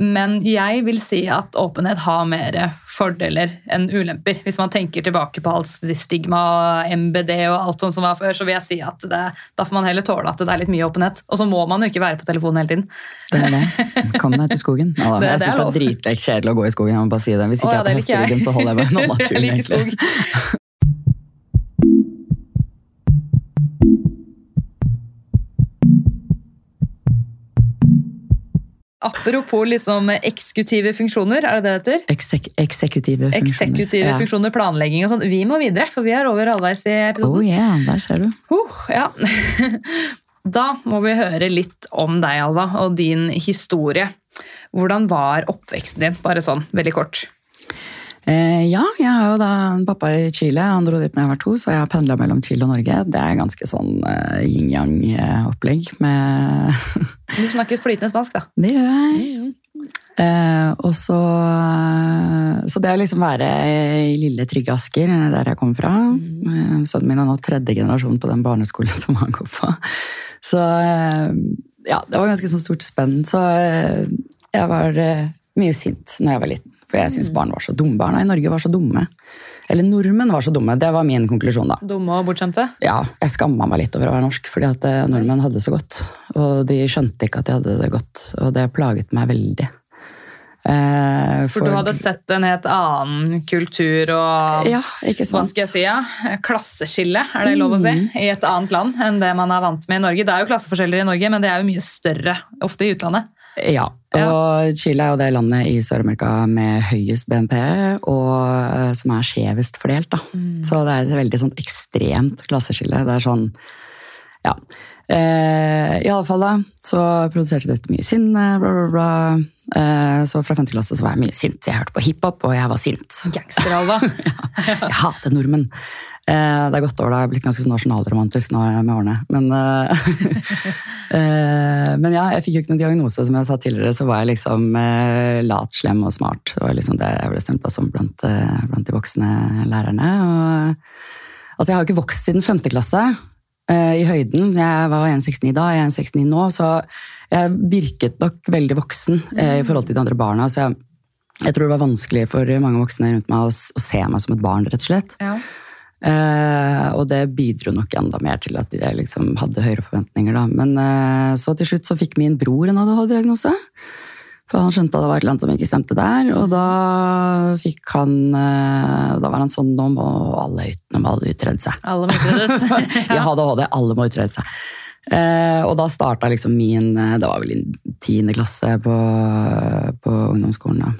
Men jeg vil si at åpenhet har mer fordeler enn ulemper. Hvis man tenker tilbake på alt stigma, MBD og alt sånt som var før, så vil jeg si at det, da får man heller tåle at det er litt mye åpenhet. Og så må man jo ikke være på telefonen hele tiden. Det er det. Kom deg ut i skogen. Ja. Det- jeg syns det er dritkjedelig kjedelig å gå i skogen. Jeg må bare si det. Hvis ikke Å, ja, jeg er på hesteryggen, så holder jeg meg unna naturen. Egentlig. Apropos liksom eksekutive funksjoner, er det det det heter? Eksek eksekutive funksjoner. Eksekutive Ja. funksjoner, planlegging og sånn. Vi må videre, for vi er over halvveis i Oh yeah, der ser du. Uh, ja. Da må vi høre litt om deg, Alva, og din historie. Hvordan var oppveksten din? Bare sånn, veldig kort. Eh, ja, jeg har jo da en pappa i Chile. Han dro dit da jeg var to, så jeg har pendla mellom Chile og Norge. Det er ganske sånn eh, yin-yang-opplegg med Du snakker flytende spansk, da. Det gjør jeg. Eh, og så Så det å liksom være i lille, trygge Asker, der jeg kommer fra eh, Sønnen min er nå tredje generasjon på den barneskolen som han går på. Så eh, ja, det var ganske sånn stort spenn. Så eh, jeg var eh, mye sint når jeg var liten. For jeg syns barn var så dumme. Barna i Norge var så dumme. Eller nordmenn var så dumme. Det var min konklusjon, da. Dumme og bortskjemte. Ja, jeg skamma meg litt over å være norsk, fordi at eh, nordmenn hadde det så godt. Og de skjønte ikke at de hadde det godt, og det plaget meg veldig. Eh, For du hadde sett en helt annen kultur og Ja, hva skal jeg si, ja? klasseskille, er det lov å si, Mm. i et annet land enn det man er vant med i Norge. Det er jo klasseforskjeller i Norge, men det er jo mye større ofte i utlandet. Ja, og Chile er jo det landet i Sør-Amerika med høyest BNP, og eh, som er skjevest fordelt. da. Så det er et veldig sånn ekstremt klasseskille. Det er sånn Ja. Eh, I alle fall, da, så produserte dette mye sinne, bla, bla, bla. Eh, så fra femte klasse så var jeg mye sint. Jeg hørte på hiphop, og jeg var sint. Gangster-Alva. Jeg hater nordmenn. Eh, det er gått over, da. Jeg er blitt ganske sånn nasjonalromantisk nå med årene. Men, eh, eh, men ja, jeg fikk jo ikke noen diagnose. Som jeg sa tidligere, så var jeg liksom eh, lat, slem og smart. Det var liksom det jeg ble stempla som blant, blant de voksne lærerne. Og, altså, jeg har jo ikke vokst siden femte klasse i høyden. Jeg var 1,69 da, jeg er 1,69 nå, så jeg virket nok veldig voksen eh, i forhold til de andre barna. Så jeg, jeg tror det var vanskelig for mange voksne rundt meg å, å se meg som et barn, rett og slett. Ja. Eh, og det bidro nok enda mer til at jeg liksom hadde høyere forventninger. Da. Men eh, så til slutt så fikk min bror en ADHD-diagnose. For han skjønte at det var et eller annet som ikke stemte der. Og da fikk han eh, Da var han sånn Nå må alle, utenom alle utrede seg. Alle må utredes. Hadde ADHD, alle må utrede seg. Eh, og da starta liksom min eh, Det var vel i tiende klasse på, på ungdomsskolen. da.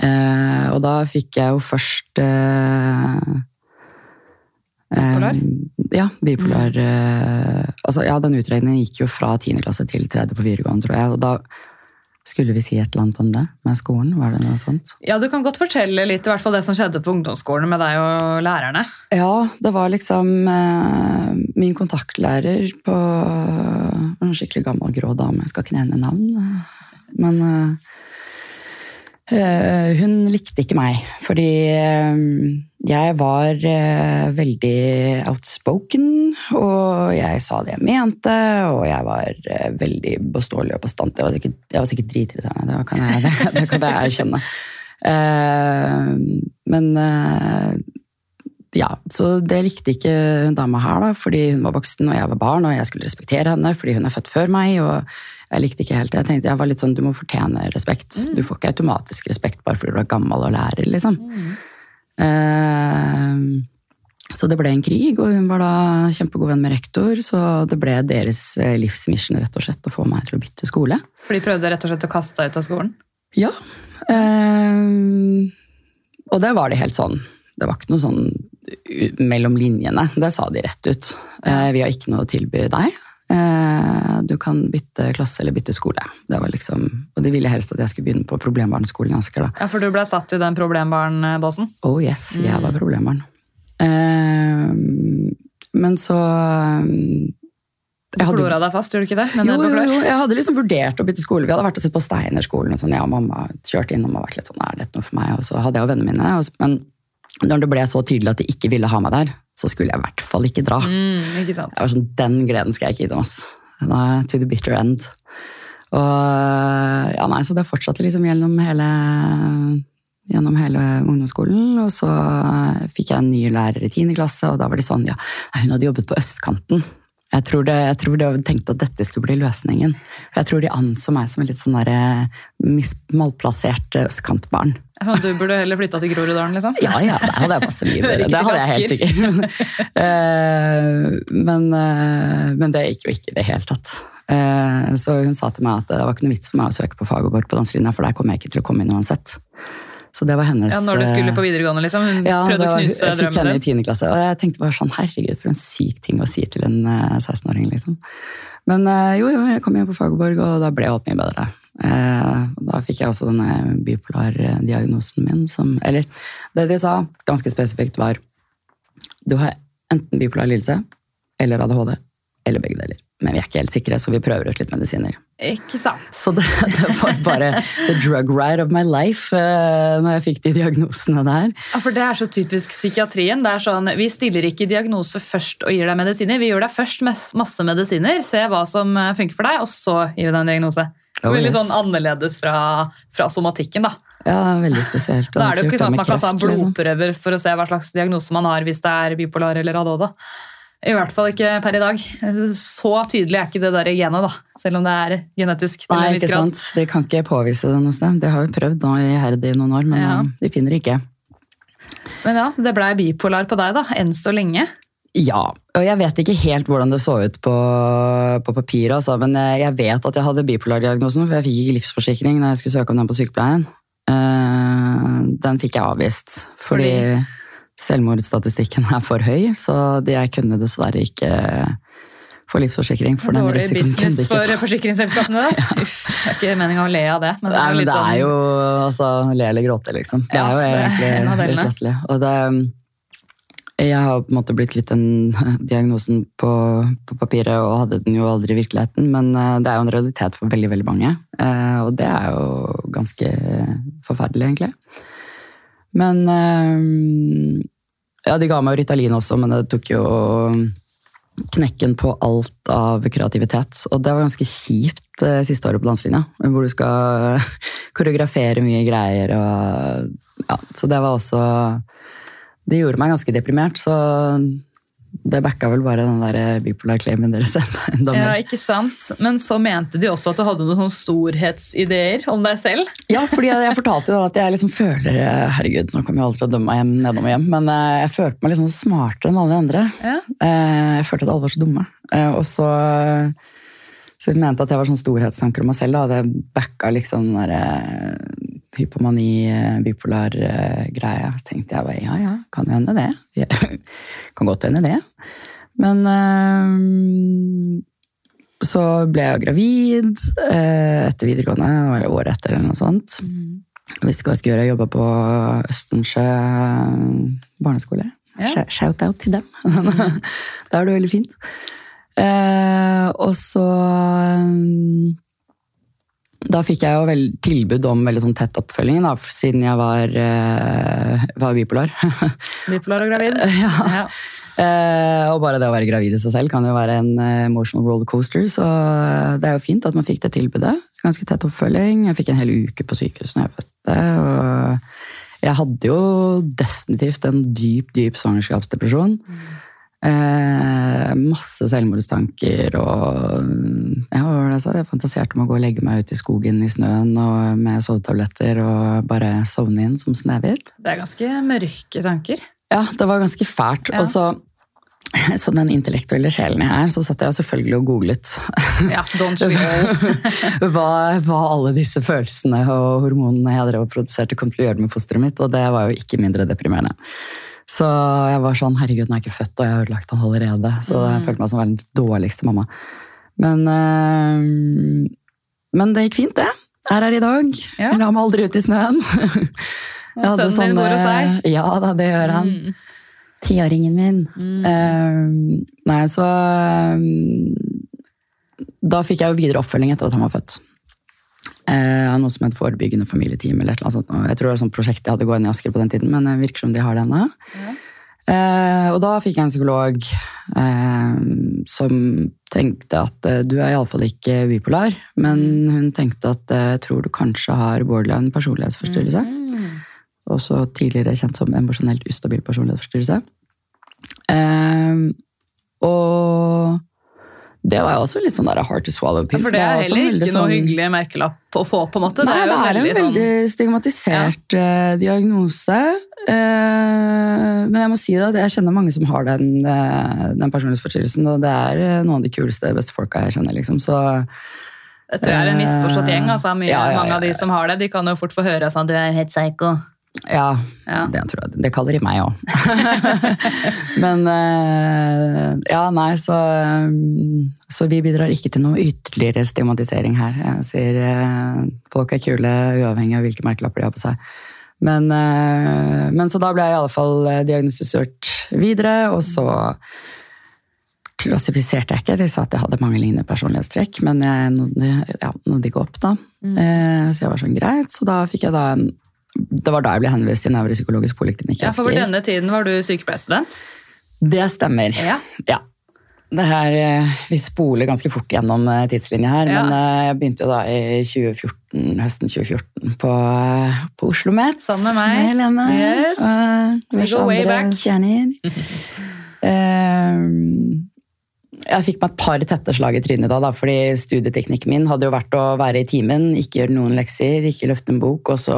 Eh, og da fikk jeg jo først eh, Bipolar? Ja, bipolar. Eh, altså, ja, den utredningen gikk jo fra tiende klasse til tredje på videregående, tror jeg. Og da skulle vi si et eller annet om det med skolen? Var det noe sånt? Ja, Du kan godt fortelle litt i hvert fall det som skjedde på ungdomsskolen med deg og lærerne. Ja, det var liksom eh, min kontaktlærer på En skikkelig gammel, grå dame. Jeg skal ikke nevne navn. eh, Men eh, eh, hun likte ikke meg, fordi eh, jeg var eh, veldig outspoken, og jeg sa det jeg mente, og jeg var eh, veldig beståelig og bastant. Jeg var sikkert, jeg var sikkert dritirriterende, det kan det, det kan jeg erkjenne. Eh, men eh, ja, så det likte ikke hun dama her, da, fordi hun var voksen og jeg var barn, og jeg skulle respektere henne fordi hun er født før meg. og jeg likte ikke helt det. Jeg tenkte jeg var litt sånn, Du må fortjene respekt. Du får ikke automatisk respekt bare fordi du er gammel og lærer. liksom. Eh, så det ble en krig, og hun var da kjempegod venn med rektor. Så det ble deres eh, livsmission rett og slett å få meg til å bytte skole. For de prøvde rett og slett å kaste deg ut av skolen. Ja. Eh, og det var det helt sånn. Det var ikke noe sånn mellom linjene. Det sa de rett ut. Eh, vi har ikke noe å tilby deg. Eh, du kan bytte klasse eller bytte skole. Det var liksom, og de ville helst at jeg skulle begynne på problembarnskolen i Asker. da. Ja, For du ble satt i den problembarnbåsen? Oh yes, jeg Mm. var problembarn. Eh, men så eh, Du flora deg fast, gjorde du ikke det? Men jo, jo, jo, jeg hadde liksom vurdert å bytte skole. Vi hadde vært og sett på Steinerskolen, og sånn, jeg og mamma kjørte innom og vært litt sånn, er dette noe for meg? Og så hadde jeg jo vennene mine. Men når det ble så tydelig at de ikke ville ha meg der, så skulle jeg i hvert fall ikke dra. Mm, ikke sant. Jeg var sånn, Den gleden skal jeg ikke gi dem. ass. To the bitter end. Og, ja, nei, så det fortsatte liksom gjennom hele, gjennom hele ungdomsskolen. Og så fikk jeg en ny lærer i 10. klasse, og da var de sånn ja, hun hadde jobbet på østkanten. Jeg tror, det, jeg tror de tenkte at dette skulle bli løsningen. Jeg tror de anså meg som en litt sånn der, mis- malplassert østkantbarn. Ja, Du burde heller flytta til Groruddalen, liksom? Ja, ja, der hadde jeg masse mye bedre. Det hadde jeg helt sikkert. Eh, men, eh, men det gikk jo ikke i det hele tatt. Eh, Så hun sa til meg at det var ikke noe vits for meg å søke på Fagerborg på danselinja, for der kommer jeg ikke til å komme inn uansett. Så det var hennes Ja, Når du skulle på videregående, liksom? Hun ja, prøvde var, å knuse drømmen din? Jeg fikk henne i 10. klasse, og jeg tenkte bare sånn, herregud, for en syk ting å si til en eh, 16-åring, liksom. Men eh, jo, jo, jeg kom hjem på Fagerborg, og da ble alt mye bedre. Eh, Da fikk jeg også denne bipolar-diagnosen min, som Eller det de sa, ganske spesifikt, var du har enten bipolar lidelse eller ADHD, eller begge deler. Men vi er ikke helt sikre, så vi prøver ut litt medisiner. Ikke sant. Så det, det var bare the drug ride of my life eh, når jeg fikk de diagnosene der. Ja, for Det er så typisk psykiatrien. Det er sånn, Vi stiller ikke diagnose først og gir deg medisiner. Vi gjør deg først med masse medisiner, se hva som eh, funker for deg, og så gir vi deg en diagnose. Oh, Veldig yes. sånn annerledes fra, fra somatikken. da. Ja, veldig spesielt. Da er det jo ikke sånn at man kan ta kreft, liksom. blodprøver for å se hva slags diagnose man har hvis det er bipolar eller ADHD. I hvert fall ikke per i dag. Så tydelig er ikke det der genet, da. Selv om det er genetisk. til Nei, en viss ikke grad. sant. De kan ikke påvise det noe sted. Det har vi prøvd nå iherdig i noen år, men Ja. eh, de finner ikke. Men ja, det blei bipolar på deg, da. Enn så lenge. Ja, og jeg vet ikke helt hvordan det så ut på, på papiret, altså, men eh, jeg vet at jeg hadde bipolardiagnosen, for jeg fikk ikke livsforsikring når jeg skulle søke om den på sykepleien. Eh, Den fikk jeg avvist, fordi, selvmordsstatistikken er for høy, så jeg kunne dessverre ikke få livsforsikring. For den Dårlig business for forsikringsselskapene. da. Uff, det er ikke meninga å le av det. Men det er jo men det sånn... er jo altså, le eller gråte, liksom. Det er jo egentlig litt latterlig. Og det Jeg har på en måte blitt kvitt den diagnosen på, på papiret, og hadde den jo aldri i virkeligheten, men eh, det er jo en realitet for veldig, veldig mange. Eh, Og det er jo ganske forferdelig, egentlig. Men eh, Ja, de ga meg jo Ritalin også, men det tok jo knekken på alt av kreativitet. Og det var ganske kjipt eh, siste året på danselinja, hvor du skal koreografere mye greier. Og, ja, så det var også Det gjorde meg ganske deprimert, så det backa vel bare den der bipolar-claimen deres enda Ja, ikke sant? Men så mente de også at du hadde noen storhetsideer om deg selv. Ja, fordi jeg, jeg fortalte jo at jeg liksom føler Herregud, nå kommer jeg aldri til å dømme meg hjem nedom og hjem, men eh, jeg følte meg liksom smartere enn alle de andre. Ja. Eh, Jeg følte at alle var så dumme. Eh, Og så så jeg mente at jeg var sånn storhetstanker om meg selv. Da. Det backa liksom den der hypomani, eh, bipolar eh, greia. Så tenkte jeg bare ja ja, kan jo hende det. Kan godt hende det. Men eh, så ble jeg gravid etter videregående, var året etter eller noe sånt. Jeg visste ikke hva jeg skulle gjøre. Jeg jobba på Østensjø barneskole. Ja. Shout-out til dem. da er det veldig fint. Og så mm, Da fikk jeg jo vel tilbud om veldig sånn tett oppfølging, da, siden jeg var, eh, var bipolar. Bipolar og gravid. ja. Ja. Eh, og bare det å være gravid i seg selv kan jo være en eh, emotional rollercoaster, så eh, det er jo fint at man fikk det tilbudet. Ganske tett oppfølging. Jeg fikk en hel uke på sykehus når jeg fødte. og jeg hadde jo definitivt en dyp, dyp svangerskapsdepresjon. Eh, masse selvmordstanker og ja, hva var det jeg sa? Jeg fantaserte om å gå og legge meg ut i skogen i snøen og med sovetabletter og bare sovne inn som Snehvit. Det er ganske mørke tanker. Ja, det var ganske fælt. Ja. Og så, så den intellektuelle sjelen jeg er, så satt jeg selvfølgelig og googlet Ja, don't hva, hva alle disse følelsene og hormonene jeg drev og produserte, kom til å gjøre med fosteret mitt, og det var jo ikke mindre deprimerende. Så jeg var sånn, herregud, den er ikke født, og jeg har ødelagt han allerede. Så jeg Mm. følte meg som verdens dårligste mamma. Men, eh, men det gikk fint, det. Jeg Er her i dag. Ja. Jeg la meg aldri ut i snøen. Jeg Sønnen din bor hos deg? Ja da, det gjør han. Mm. Tiåringen min. Eh, nei, så eh, Da fikk jeg jo videre oppfølging etter at han var født. Eh, av noe som het Forebyggende familieteam. eller et eller sånt. Jeg tror det var et sånt prosjekt jeg hadde gående i Asker på den tiden, men det virker som de har det ennå. Ja. Eh, og da fikk jeg en psykolog eh, som tenkte at eh, du er iallfall ikke bipolar, men hun tenkte at eh, jeg tror du kanskje har borderline personlighetsforstyrrelse. Mm. Også tidligere kjent som emosjonelt ustabil personlighetsforstyrrelse. Eh, og det var jo også litt sånn hard to swallow Ja, for det er heller ikke noe sånn- hyggelig merkelapp å få, på en måte. Nei, det er, jo en veldig sånn- stigmatisert eh, diagnose. Eh, men jeg må si det, at jeg kjenner mange som har den, eh, den personlighetsforstyrrelsen, og det er noen av de kuleste, beste folka jeg kjenner. liksom, så... Jeg tror jeg er en misforstått gjeng. altså mye, Ja, ja, ja, Mange av de som har det, de kan jo fort få høre sånn du er helt psycho. Ja, Ja. det tror jeg. Det kaller de meg òg. Men eh, ja, nei, så eh, Så vi bidrar ikke til noe ytterligere stigmatisering her. Jeg sier eh, folk er kule uavhengig av hvilke merkelapper de har på seg. Men, men så da ble jeg i alle fall diagnostisert videre, og så klassifiserte jeg ikke. De sa at jeg hadde mange lignende personlighetstrekk, men jeg nådde, ja, nådde ikke opp da. Eh, så jeg var sånn greit, så da fikk jeg da en det var da jeg ble henvist til nevropsykologisk poliklinikk Ja, for på denne tiden var du sykepleierstudent. Det stemmer. Ja. Ja. Det her, eh, vi spoler ganske fort gjennom eh, tidslinja her, Ja. men eh, jeg begynte jo da i 2014, høsten 2014 på, på Oslo Met. Sammen med meg. Helene. Yes. Og We go way back. stjerner. Eh, jeg fikk meg et par tette slag i trynet da, da, fordi studieteknikken min hadde jo vært å være i timen, ikke gjøre noen lekser, ikke løfte en bok, og så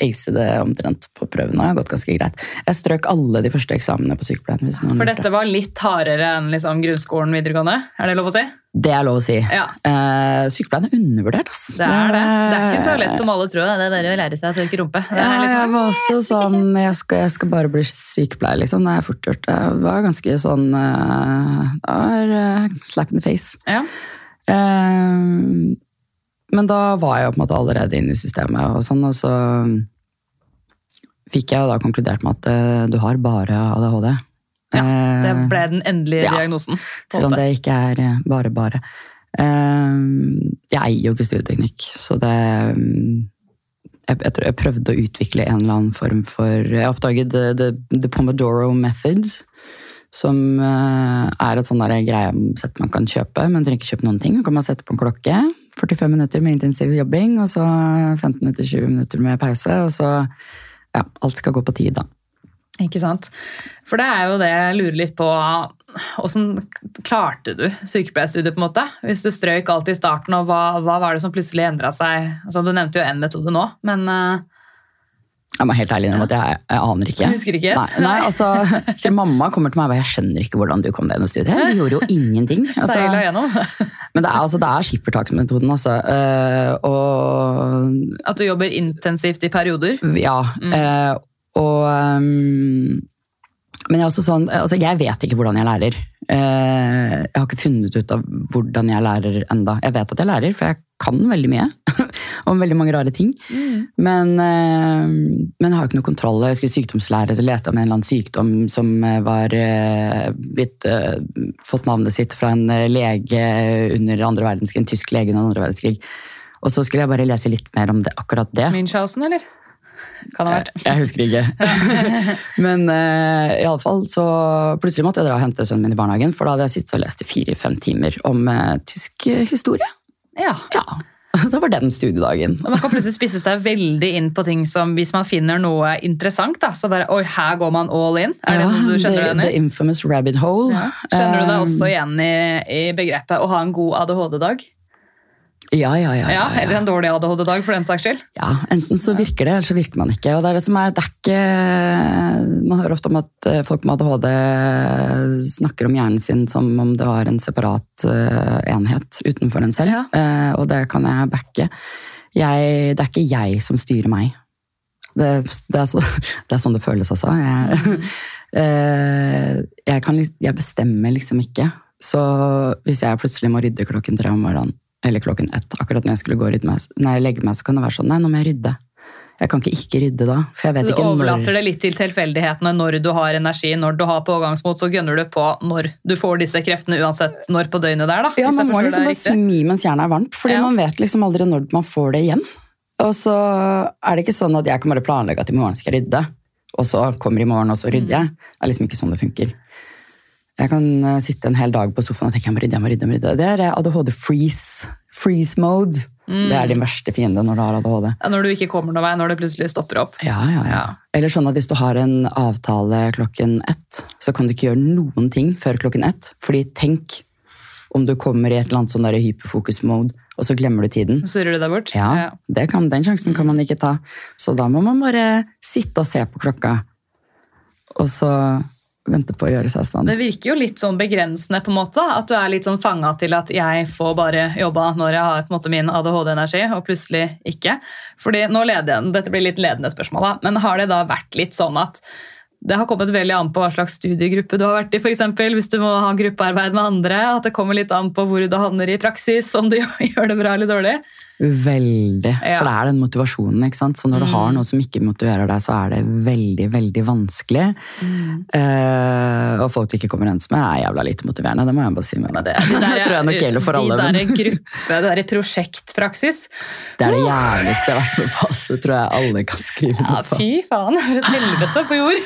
ace det omtrent på prøvene. Det har gått ganske greit. Jeg strøk alle de første eksamene på sykepleien. For dette var litt hardere enn liksom grunnskolen videregående? Er det lov å si? Det er lov å si. Ja, Eh, sykepleien er undervurdert, ass. det er det. Det er ikke så lett som alle tror. Det er bare å lære seg å tørke rumpe. Det Ja, er jeg liksom, var også sånn jeg skal, jeg skal bare bli sykepleier, liksom. Det er fort gjort. Det var ganske sånn eh, Det var eh, slap in the face. ja. Eh, men da var jeg jo på en måte allerede inne i systemet, og sånn, og så fikk jeg jo da konkludert med at eh, du har bare ADHD. Ja, Det Eh, ble den endelige ja. diagnosen. Selv om det ikke er eh, bare bare. Eh, Jeg eier jo ikke studieteknikk, så det mm, jeg, jeg, prøvde å utvikle en eller annen form for Jeg oppdaget the, the, the Pomodoro method. Som er et sånn greie man kan kjøpe, men trenger ikke kjøpe noen ting. Så kan man sette på en klokke. 45 minutter med intensiv jobbing, og så 15-20 minutter med pause. Og så Ja, alt skal gå på tid, da. Ikke sant? For det er jo det jeg lurer litt på. Hvordan klarte du sykepleierstudiet, på en måte? Hvis du strøyk alt i starten, og hva, hva var det som plutselig endra seg? Altså, du nevnte jo én metode nå, men eh, Jeg må helt ærlig innrømme at jeg, jeg aner ikke. Jeg husker ikke? Nei, nei altså, til mamma kommer til meg og jeg skjønner ikke hvordan du kom deg gjennom studiet. Du gjorde jo ingenting. Altså, seila gjennom. men det er, altså, det er skippertaksmetoden, altså. Uh, og At du jobber intensivt i perioder. ja. eh, og um, Men jeg er også sånn, altså, jeg vet ikke hvordan jeg lærer. Eh, jeg har ikke funnet ut av hvordan jeg lærer enda. Jeg vet at jeg lærer, for jeg kan veldig mye. om veldig mange rare ting. Men, eh, men jeg har ikke noe kontroll. Jeg skulle sykdomslære, så leste jeg om en eller annen sykdom som eh, var eh, blitt fått navnet sitt fra en lege under andre verdenskrig, en tysk lege under andre verdenskrig. Og så skulle jeg bare lese litt mer om det, akkurat det. Münchhausen, eller? Kan ha vært. Jeg husker ikke. Men uh, i alle fall så plutselig måtte jeg dra og hente sønnen min i barnehagen, for da hadde jeg sittet og lest i fire-fem timer om uh, tysk eh, historie. Ja. Ja, Så var den studiedagen. Og Man kan plutselig spisse seg veldig inn på ting som hvis man finner noe interessant, da, så bare Oi, her går man all in. Er det Ja, noe du kjenner deg igjen the infamous rabbit hole. Ja. Kjenner du deg også igjen i, i begrepet å ha en god ADHD-dag? Ja, ja, ja. Ja, Eller en dårlig ADHD-dag, for den saks skyld? ja, Enten så virker det, eller så virker man ikke. Og det er det som er, det er ikke Man hører ofte om at eh, folk med ADHD snakker om hjernen sin som om det var en separat eh, enhet utenfor en selv. Eh, og det kan jeg backe. Jeg, det er ikke jeg som styrer meg. Det, det, er, så, det er sånn det føles, altså. Jeg, eh, jeg, kan, jeg bestemmer liksom ikke Så hvis jeg plutselig må rydde klokken tre om morgenen, eller klokken ett, akkurat når jeg skulle gå meg, nei, legge meg, så kan det være sånn Nei, nå må jeg rydde. Jeg kan ikke ikke rydde da, for jeg vet Du ikke overlater det litt til tilfeldighetene når du har energi, når du har pågangsmot, så gønner du på når du får disse kreftene, uansett når på døgnet det er. da. Ja, man må liksom bare smi mens jernet er varmt, fordi Ja. man vet liksom aldri når man får det igjen. Og så er det ikke sånn at jeg kan bare planlegge at i morgen skal jeg rydde, og så kommer i morgen, og så rydder jeg. Det er liksom ikke sånn det funker. Jeg kan eh, sitte en hel dag på sofaen og tenke jeg må rydde, jeg må rydde. Jeg må rydde. Det er eh, ADHD-freeze. Freeze mode. Det er din verste fiende når du har ADHD. Ja, Når du ikke kommer noen vei, når det plutselig stopper opp. Ja, ja, ja. Eller sånn at hvis du har en avtale klokken ett, så kan du ikke gjøre noen ting før klokken ett. Fordi tenk om du kommer i et eller annet sånn hyperfokus-mode, og så glemmer du tiden. Så surrer du deg bort. Ja, det kan, den sjansen kan man ikke ta. Så da må man bare sitte og se på klokka, og så vente på å gjøre seg i stand. Det virker jo litt sånn begrensende, på en måte. At du er litt sånn fanga til at jeg får bare jobba når jeg har på en måte min ADHD-energi, og plutselig ikke. Fordi nå leder jeg, Dette blir litt ledende spørsmål, da. Men har det da vært litt sånn at det har kommet veldig an på hva slags studiegruppe du har vært i, for eksempel, Hvis du må ha gruppearbeid med andre. At det kommer litt an på hvor du havner i praksis, om du gjør det bra eller dårlig. Veldig. Ja. For det er den motivasjonen. ikke sant? Så når du Mm. har noe som ikke motiverer deg, så er det veldig, veldig vanskelig. Eh, og folk du ikke kommer overens med, er jævla lite motiverende. Det må jeg bare si. med det, det tror jeg nok gjelder for alle. De men- der gruppe, det der prosjektpraksis. Det er det jævligste jeg har vært med på. Så tror jeg alle kan skrive Ja, noe på. fy faen, for et helvete på jord.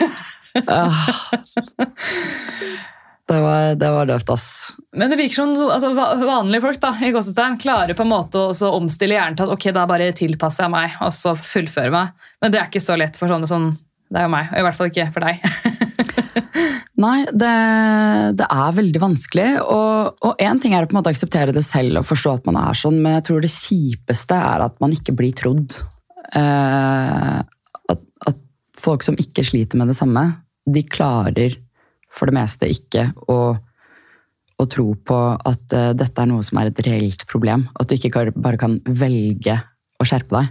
Det var, det var døvt, ass. Men det virker som altså, vanlige folk da, i gåsetegn, klarer på en måte å omstille hjernen til at ok, da bare tilpasser jeg meg, og så fullfører meg. Men det er ikke så lett for sånne som det er jo meg, og i hvert fall ikke for deg. Nei, det, det er veldig vanskelig. Og én ting er å på en måte akseptere det selv og forstå at man er sånn, men jeg tror det kjipeste er at man ikke blir trodd. Eh, at, at folk som ikke sliter med det samme, de klarer for det meste ikke å, å tro på at uh, dette er noe som er et reelt problem. At du ikke kan, bare kan velge å skjerpe deg.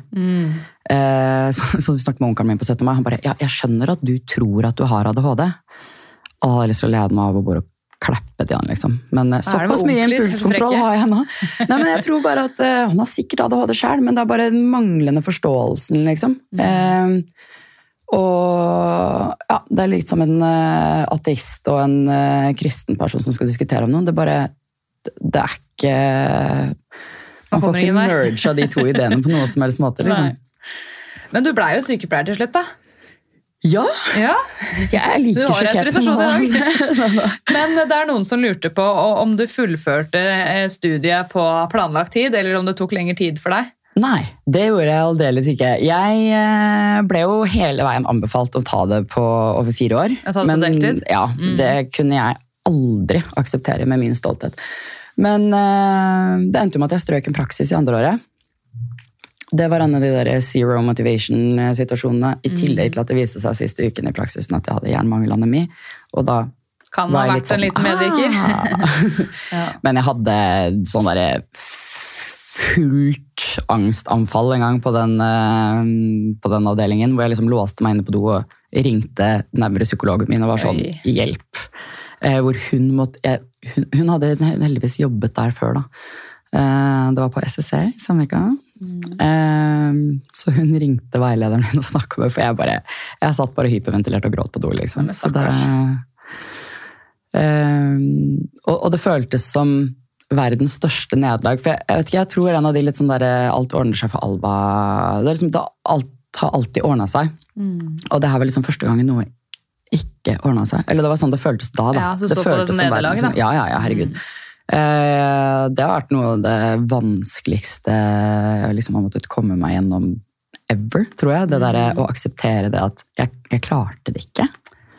Eh, så, så vi snakket med onkelen min på 17. mai. Han bare ja, 'Jeg skjønner at du tror at du har ADHD'. Å, jeg har lyst til å lede meg av og bare klappe til han, liksom. Men med såpass mye impulskontroll har jeg nå. Nei, men jeg tror bare at Han har sikkert ADHD sjøl, men det er bare den manglende forståelsen, liksom. Mm. Eh, og ja, det er litt som en uh, ateist og en uh, kristen person som skal diskutere om noe. Det er bare Det, er ikke Man får kommer ikke merga de to ideene på noe som helst måte, liksom. Nei. Men du blei jo sykepleier til slutt, da. Ja! Ja, Jeg er like sjokkert som han. Men det er noen som lurte på om du fullførte eh, studiet på planlagt tid, eller om det tok lengre tid for deg. Nei, det gjorde jeg aldeles ikke. Jeg eh, ble jo hele veien anbefalt å ta det på over fire år. Jeg tar det på deltid? Ja, Mm. det kunne jeg aldri akseptere med min stolthet. Men eh, det endte jo med at jeg strøk en praksis i andre året. Det var en av de der zero motivation-situasjonene, i Mm. tillegg til at det viste seg siste uken i praksisen at jeg hadde jernmangelanemi. Og da Kan var ha vært en litt liten sånn, medvirker. «Ah». Ja. Men jeg hadde sånn derre fullt angstanfall en gang på den, eh, på den avdelingen, hvor jeg liksom låste meg inne på do og ringte nevropsykologen min og var sånn Oi. Hjelp. Eh, hvor hun måtte jeg, hun, hun hadde heldigvis jobbet der før, da. Eh, det var på SSC i Sandvika. Mm. så hun ringte veilederen min og snakka med for jeg bare Jeg satt bare hyperventilert og gråt på do, liksom. Så det, og, og det føltes som verdens største nederlag. For jeg, jeg vet ikke, jeg tror en av de litt sånn der alt ordner seg for Alba det er liksom, det, Alt har alltid ordna seg. Mm. Og det her var liksom første gangen noe ikke ordna seg. Eller det var sånn det føltes da. da. Ja, så du så på det som nederlag, da. Ja, ja, ja, herregud. Eh, det har vært noe av det vanskeligste jeg liksom har måttet komme meg gjennom ever, tror jeg. Det derre Mm. å akseptere det at jeg, jeg klarte det ikke.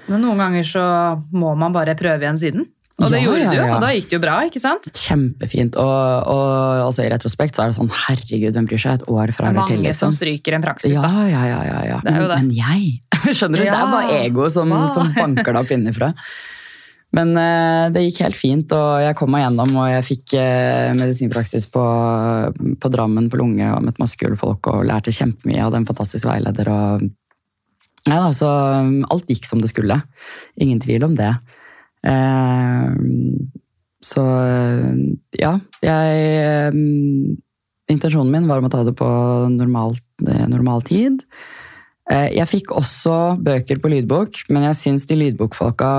Men noen ganger så må man bare prøve igjen siden. Og det Ja, gjorde ja, du jo, ja. og da gikk det jo bra, ikke sant? Kjempefint. Og, og altså, i retrospekt så er det sånn herregud, hvem bryr seg? Et år fra er eller til, Det er mange som liksom. stryker en praksis, da. ja, ja. ja, ja. Men, men jeg Skjønner du? Det er bare ego som, som banker deg opp innenfra. Men uh, det gikk helt fint, og jeg kom meg gjennom, og jeg fikk uh, medisinpraksis på, på Drammen på lunge og møtte masse kule folk og lærte kjempemye. Hadde en fantastisk veileder. og ja, da, så um, alt gikk som det skulle. Ingen tvil om det. Eh, Så eh, ja, jeg eh, Intensjonen min var om å ta det på normal, normal tid. Eh, Jeg fikk også bøker på lydbok, men jeg syns de lydbokfolka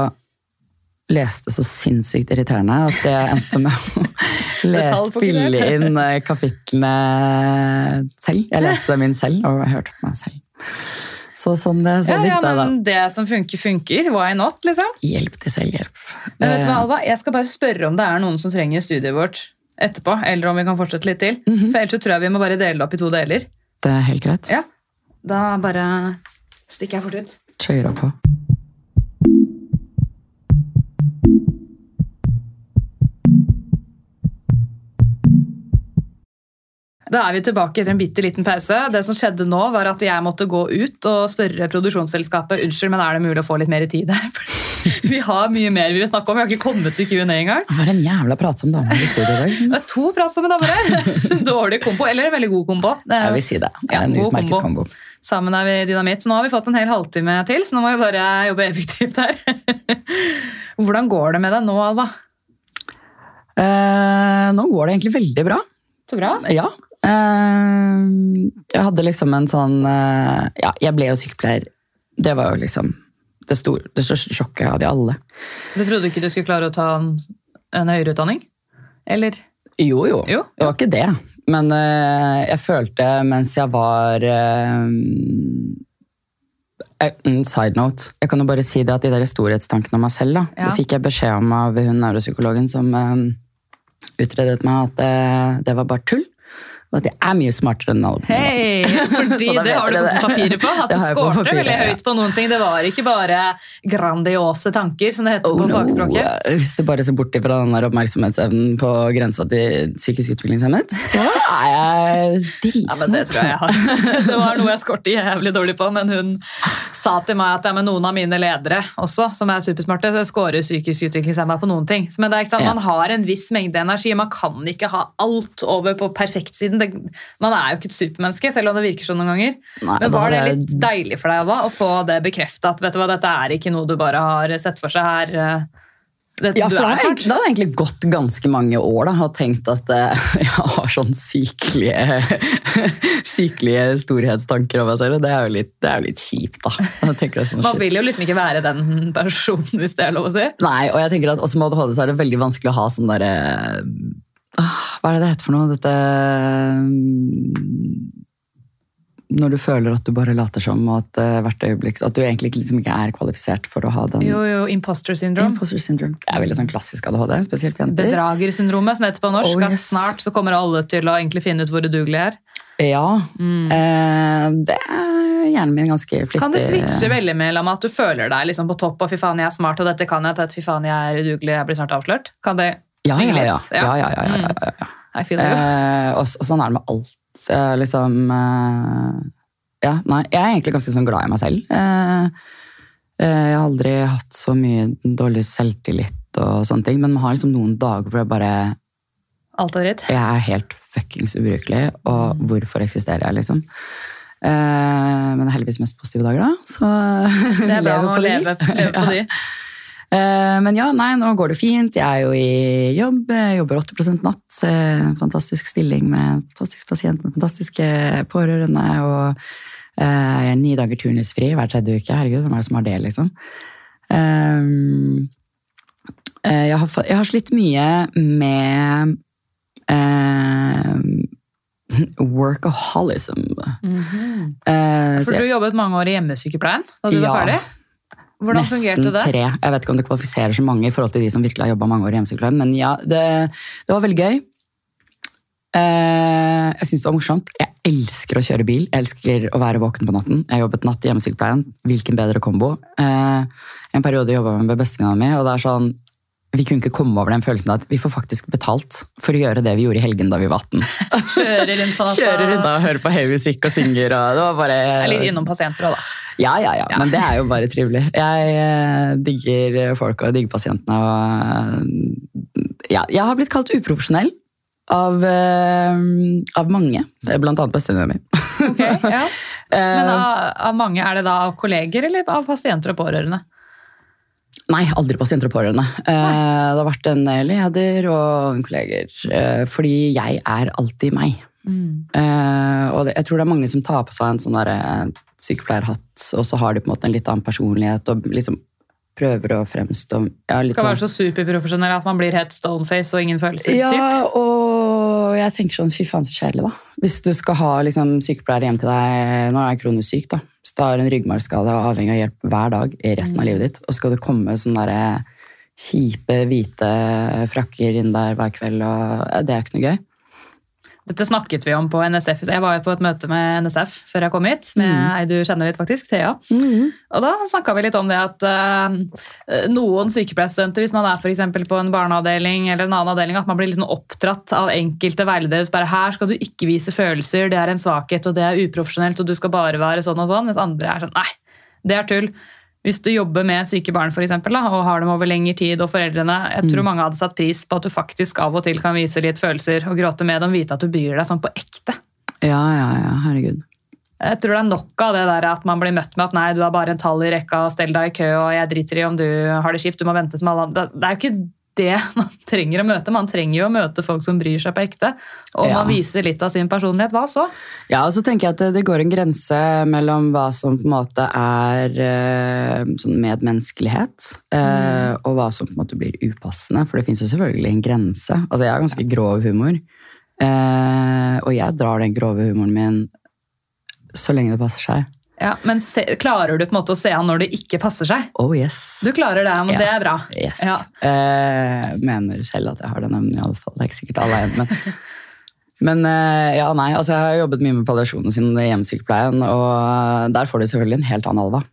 leste så sinnssykt irriterende at jeg endte med å lese, spille inn kapitlene selv. Jeg leste dem inn selv og hørte på meg selv. Så sånn, det- Ja, sånn ja, gikk det, da. det som funker, funker. Why not, liksom? Hjelp til selvhjelp. Men vet du hva, Eh, Alva? Jeg skal bare spørre om det er noen som trenger studiet vårt etterpå, eller om vi kan fortsette litt til. Mhm. For ellers så tror jeg vi må bare dele det opp i to deler. Det er helt greit. Ja. Da bare stikker jeg fort ut. Kjører på. Da er vi tilbake etter en bitte liten pause. Det som skjedde nå, var at jeg måtte gå ut og spørre produksjonsselskapet unnskyld, men er det mulig å få litt mer tid her? Vi har mye mer vi vil snakke om. Vi har ikke kommet til Q&A engang. Var en jævla pratsom dame i studio i dag. Det er to pratsomme damer her. Dårlig kombo, eller veldig god kombo. Det er Jeg vil si det. Det er en god utmerket kombo. kombo. Sammen er vi dynamitt. Nå har vi fått en hel halvtime til, så nå må vi bare jobbe effektivt her. Hvordan går det med deg nå, Alva? Eh, nå går det egentlig veldig bra. Så bra. Ja. Eh, jeg hadde liksom en sånn eh, Ja, jeg ble jo sykepleier. Det var jo liksom det, store, det største sjokket av de alle. Du trodde ikke du skulle klare å ta en, en høyere utdanning? Eller? Jo, jo. Jo, Det var ikke det. Men eh, jeg følte mens jeg var mm, Side note. Jeg kan jo bare si det at de der storhetstankene om meg selv, da, Ja. det fikk jeg beskjed om av hun neuropsykologen som utredet meg, at det, det var bare tull. Og at jeg er mye smartere enn alle. Hei! Fordi det, det har du fått papiret på. At du skårte veldig høyt på noen ting. Det var ikke bare grandiose tanker, som det heter Oh, på no. fagspråket. Hvis du bare ser bort fra den der oppmerksomhetsevnen på grensa til psykisk utviklingshemmet, så er jeg dritsmart. Ja, men Det tror jeg jeg har. Det var noe jeg skårte jævlig dårlig på, men hun sa til meg at ja, men noen av mine ledere også, som er supersmarte, så skårer psykisk utviklingshemma på noen ting. Men det er ikke sant, man har en viss mengde energi, man kan ikke ha alt over på perfektsiden. Det, man er jo ikke et supermenneske, selv om det virker sånn noen ganger. Nei, Men var det litt jeg- deilig for deg Alva, å få det bekrefta at vet du hva, dette er ikke noe du bare har sett for seg her? eh, Det, Ja, for det er har, egentlig, gått ganske mange år da, og tenkt at eh, jeg har sånn sykelige, sykelige storhetstanker om meg selv, det er jo litt, det er jo litt kjipt da. Sånn, Man vil jo liksom ikke være den personen, hvis det er lov å si. Nei, og jeg tenker at også med ADHD så er det veldig vanskelig å ha sånn derre ah, Hva er det det heter for noe? Dette mm, Når du føler at du bare later som, og at eh, hvert øyeblikk At du egentlig liksom ikke er kvalifisert for å ha den Jo, jo, imposter syndrome. Imposter syndrome. Det er veldig sånn klassisk ADHD, spesielt for jenter. Bedragersyndromet, som det heter på norsk. Oh, yes. snart så kommer alle til å egentlig finne ut hvor udugelige er. Ja. Mm. Eh, det er hjernen min ganske flittig. Kan det switche veldig mellom at du føler deg liksom på topp og fy faen, jeg er smart, og dette kan jeg, til at fy faen, jeg er udugelig, jeg blir snart avslørt? Kan det Ja, ja, ja. ja, ja, ja, ja, ja, ja. I feel. Eh, og, og sånn er det med alt. Eh, liksom eh, Ja, nei, jeg er egentlig ganske sånn glad i meg selv. Eh, eh, jeg har aldri hatt så mye dårlig selvtillit og sånne ting, men man har liksom noen dager hvor jeg bare Alt er dritt. Jeg er helt fuckings ubrukelig, og hvorfor eksisterer jeg, liksom? Eh, men heldigvis mest positive dager, da. Så Det er bra å leve på de. leve, på de. Eh, Men ja, nei, nå går det fint. Jeg er jo i jobb. Jeg jobber 80 natt. Eh, Fantastisk stilling med en fantastisk pasient med fantastiske pårørende. Og eh, jeg er ni dager turnusfri hver tredje uke. Herregud, hvem er det som har det, liksom? Eh, eh, Jeg har, jeg har slitt mye med eh, workaholism. Mm -hmm. For du jobbet mange år i hjemmesykepleien da du Ja. var ferdig. Hvordan Nesten fungerte det? tre. Jeg vet ikke om det kvalifiserer så mange i forhold til de som virkelig har jobba mange år i hjemmesykepleien, men ja, det, det var veldig gøy. Eh, jeg syns det var morsomt. Jeg elsker å kjøre bil. Jeg elsker å være våken på natten. Jeg jobbet natt i hjemmesykepleien. Hvilken bedre kombo. Eh, en periode jobba jeg med bestevenninna mi, og det er sånn vi kunne ikke komme over den følelsen at vi får faktisk betalt for å gjøre det vi gjorde i helgen da vi var 18. Kjøre rundt på natta. Kjøre rundt og høre på høy musikk og synger. Og det var bare... Er litt innom pasienter òg, da. Ja, ja, ja, Ja. men det er jo bare trivelig. Jeg eh, digger folk og digger pasientene. Og, eh, ja, jeg har blitt kalt uprofesjonell av, eh, av mange, blant annet bestevenninna mi. Okay, ja. Men av, av mange, er det da av kolleger eller av pasienter og pårørende? Nei, aldri pasienter og pårørende. Nei. det har vært en leder og en kolleger. Eh, fordi jeg er alltid meg. Mm. og jeg tror det er mange som tar på seg en sånn der, eh, sykepleierhatt, og så har de på en måte en litt annen personlighet og liksom prøver å fremstå ja, Skal sånn- være så superprofesjonell at man blir helt stoneface og ingen følelser. typ. Ja, og jeg tenker sånn, fy faen så kjedelig da. Hvis du skal ha liksom, sykepleier hjem til deg, nå er jeg kronisk syk da, hvis du har en ryggmargskade og avhengig av hjelp hver dag i resten av livet ditt, og skal det komme sånne der kjipe, hvite frakker inn der hver kveld, og det er ikke noe gøy. Dette snakket vi om på NSF. Jeg var jo på et møte med NSF før jeg kom hit, med ei du kjenner litt faktisk, Thea. Og da snakka vi litt om det at uh, noen sykepleierstudenter, hvis man er for på en barneavdeling eller en annen avdeling, at man blir liksom oppdratt av enkelte veiledere. Bare her skal du ikke vise følelser, det er en svakhet, og det er uprofesjonelt, og du skal bare være sånn og sånn. Mens andre er sånn nei, det er tull. Hvis du jobber med syke barn for eksempel, da, og har dem over lengre tid, og foreldrene Jeg tror mange hadde satt pris på at du faktisk av og til kan vise litt følelser og gråte med dem, vite at du bryr deg sånn på ekte. Ja, ja, ja, herregud. Jeg tror det er nok av det der at man blir møtt med at nei, du er bare en tall i rekka, og stell deg i kø, og jeg driter i om du har det kjipt, du må vente som alle andre. Det det er jo ikke det man trenger å møte. Man trenger jo å møte folk som bryr seg på ekte. Og Ja. man viser litt av sin personlighet. Hva så? Ja, og så tenker jeg at det, det går en grense mellom hva som på en måte er eh, sånn medmenneskelighet, mm. og hva som på en måte blir upassende. For det fins jo selvfølgelig en grense. Altså, jeg har ganske grov humor. Eh, og jeg drar den grove humoren min så lenge det passer seg. Ja, men se, klarer du på en måte å se han når det ikke passer seg? Oh yes. Du klarer det, men Ja. det er bra. yes. Ja. Eh, mener selv at jeg har den evnen, i alle fall. Det er ikke sikkert alle er enig, men Men eh, ja, nei, altså jeg har jobbet mye med palliasjonen sin i hjemmesykepleien, og der får du selvfølgelig en helt annen alva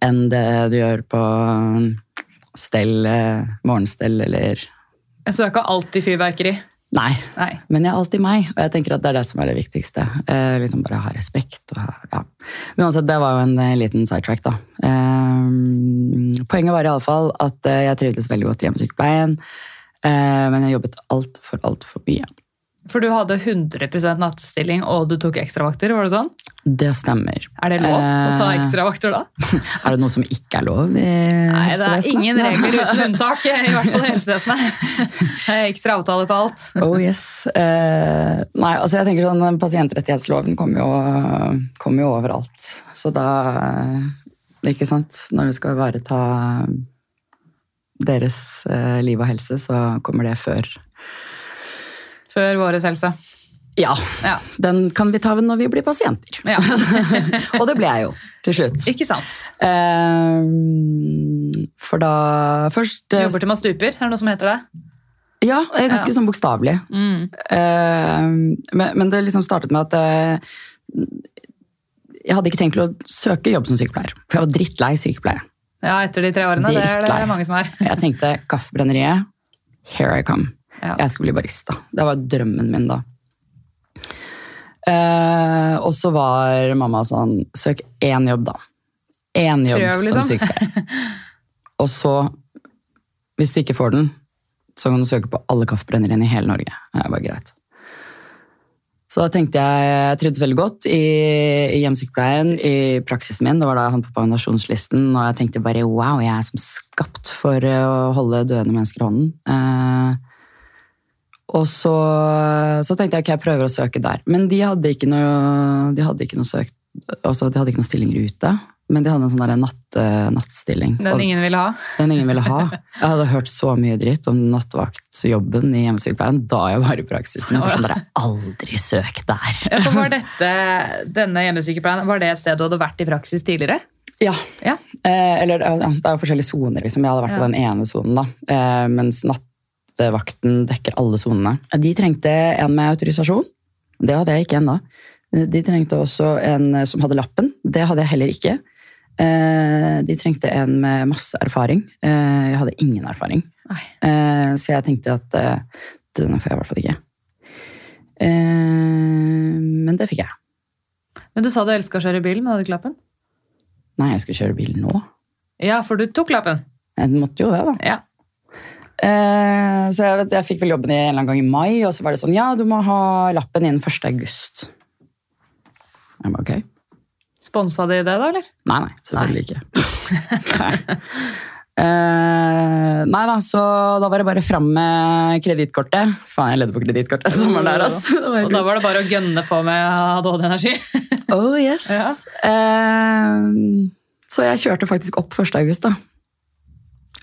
enn det du gjør på stell, eh, morgenstell eller Så det er ikke alltid fyrverkeri. Nei, Nei. men jeg er alltid meg, og jeg tenker at det er det som er det viktigste. Eh, liksom bare ha respekt. Og, ja. Uansett, det var jo en eh, liten sidetrack, da. Eh, poenget var iallfall at eh, jeg trivdes veldig godt i hjemmesykepleien, eh, men jeg jobbet altfor, altfor mye. For du hadde 100% nattestilling, og du tok ekstravakter, var det sånn? Det stemmer. Er det lov å ta Eh, ekstravakter da? Er det noe som ikke er lov i Nei, det er ingen regler uten unntak, i hvert fall i helsevesenet. Ekstra avtale på alt. Oh yes. Eh, nei, altså jeg tenker sånn, Pasientrettighetsloven kommer jo, kom jo overalt. Så da eh, Ikke sant? Når du skal ivareta deres eh, liv og helse, så kommer det før. Før våres helse. Ja, Ja. den kan vi ta når vi blir pasienter. ja. og det ble jeg jo, til slutt. Ikke sant. Eh, for da først Du eh, jobber til man stuper, er det noe som heter det? Ja, ganske Ja. sånn bokstavelig. Mm. Eh, men, men det liksom startet med at eh, jeg hadde ikke tenkt å søke jobb som sykepleier. For jeg var drittlei sykepleier. Ja, etter de tre årene. Det er det mange som er. Jeg tenkte kaffebrenneriet, here I come. Ja. Jeg skulle bli barista. Det var drømmen min da. Eh, og så var mamma sånn, søk én jobb da. Én jobb Prøv, som liksom. sykepleier. Og så, hvis du ikke får den, så kan du søke på alle kaffebrenneriene i hele Norge. Det var greit. Så da tenkte jeg, jeg trivdes veldig godt i, i hjemmesykepleien, i praksisen min. Det var da jeg havnet på nominasjonslisten, og jeg tenkte bare wow, jeg er som skapt for eh, å holde døende mennesker i hånden. Eh, og så, så tenkte jeg ok, jeg prøver å søke der. Men de hadde ikke noe, de hadde ikke noe søkt, altså de hadde ikke noen stillinger ute. Men de hadde en sånn der natt, eh, nattstilling. Den ingen ville ha. den ingen ville ha. Jeg hadde hørt så mye dritt om nattvaktjobben i hjemmesykepleien da jeg var i praksisen. Jeg var sånn, aldri søk der. Ja, var dette, denne hjemmesykepleien, var det et sted du hadde vært i praksis tidligere? Ja. Ja. Eh, eller ja, det er jo forskjellige soner, liksom. Jeg hadde vært på den ene sonen, da. Eh, mens nattevakten dekker alle sonene. De trengte en med autorisasjon. Det hadde jeg ikke ennå. De trengte også en som hadde lappen. Det hadde jeg heller ikke. Eh, de trengte en med masse erfaring. Eh, jeg hadde ingen erfaring. Nei. Eh, så jeg tenkte at denne får jeg i hvert fall ikke. Eh, men det fikk jeg. Men du sa du elska å kjøre bil, men hadde ikke lappen? Nei, jeg skal kjøre bil nå. Ja, for du tok lappen. Jeg måtte jo det, da. Ja. Eh, så jeg, vet, jeg fikk vel jobben i en eller annen gang i mai, og så var det sånn Ja, du må ha lappen innen 1. august. Jeg bare ok. Sponsa de det, da, eller? Nei, nei, selvfølgelig ikke. nei. Eh, nei da, så da var det bare fram med kredittkortet. Faen, jeg ledde på kredittkortet sommeren der, altså. Og da var det bare å gønne på med ADHD-energi. Oh yes. Ja. Eh, så jeg kjørte faktisk opp 1. august, da.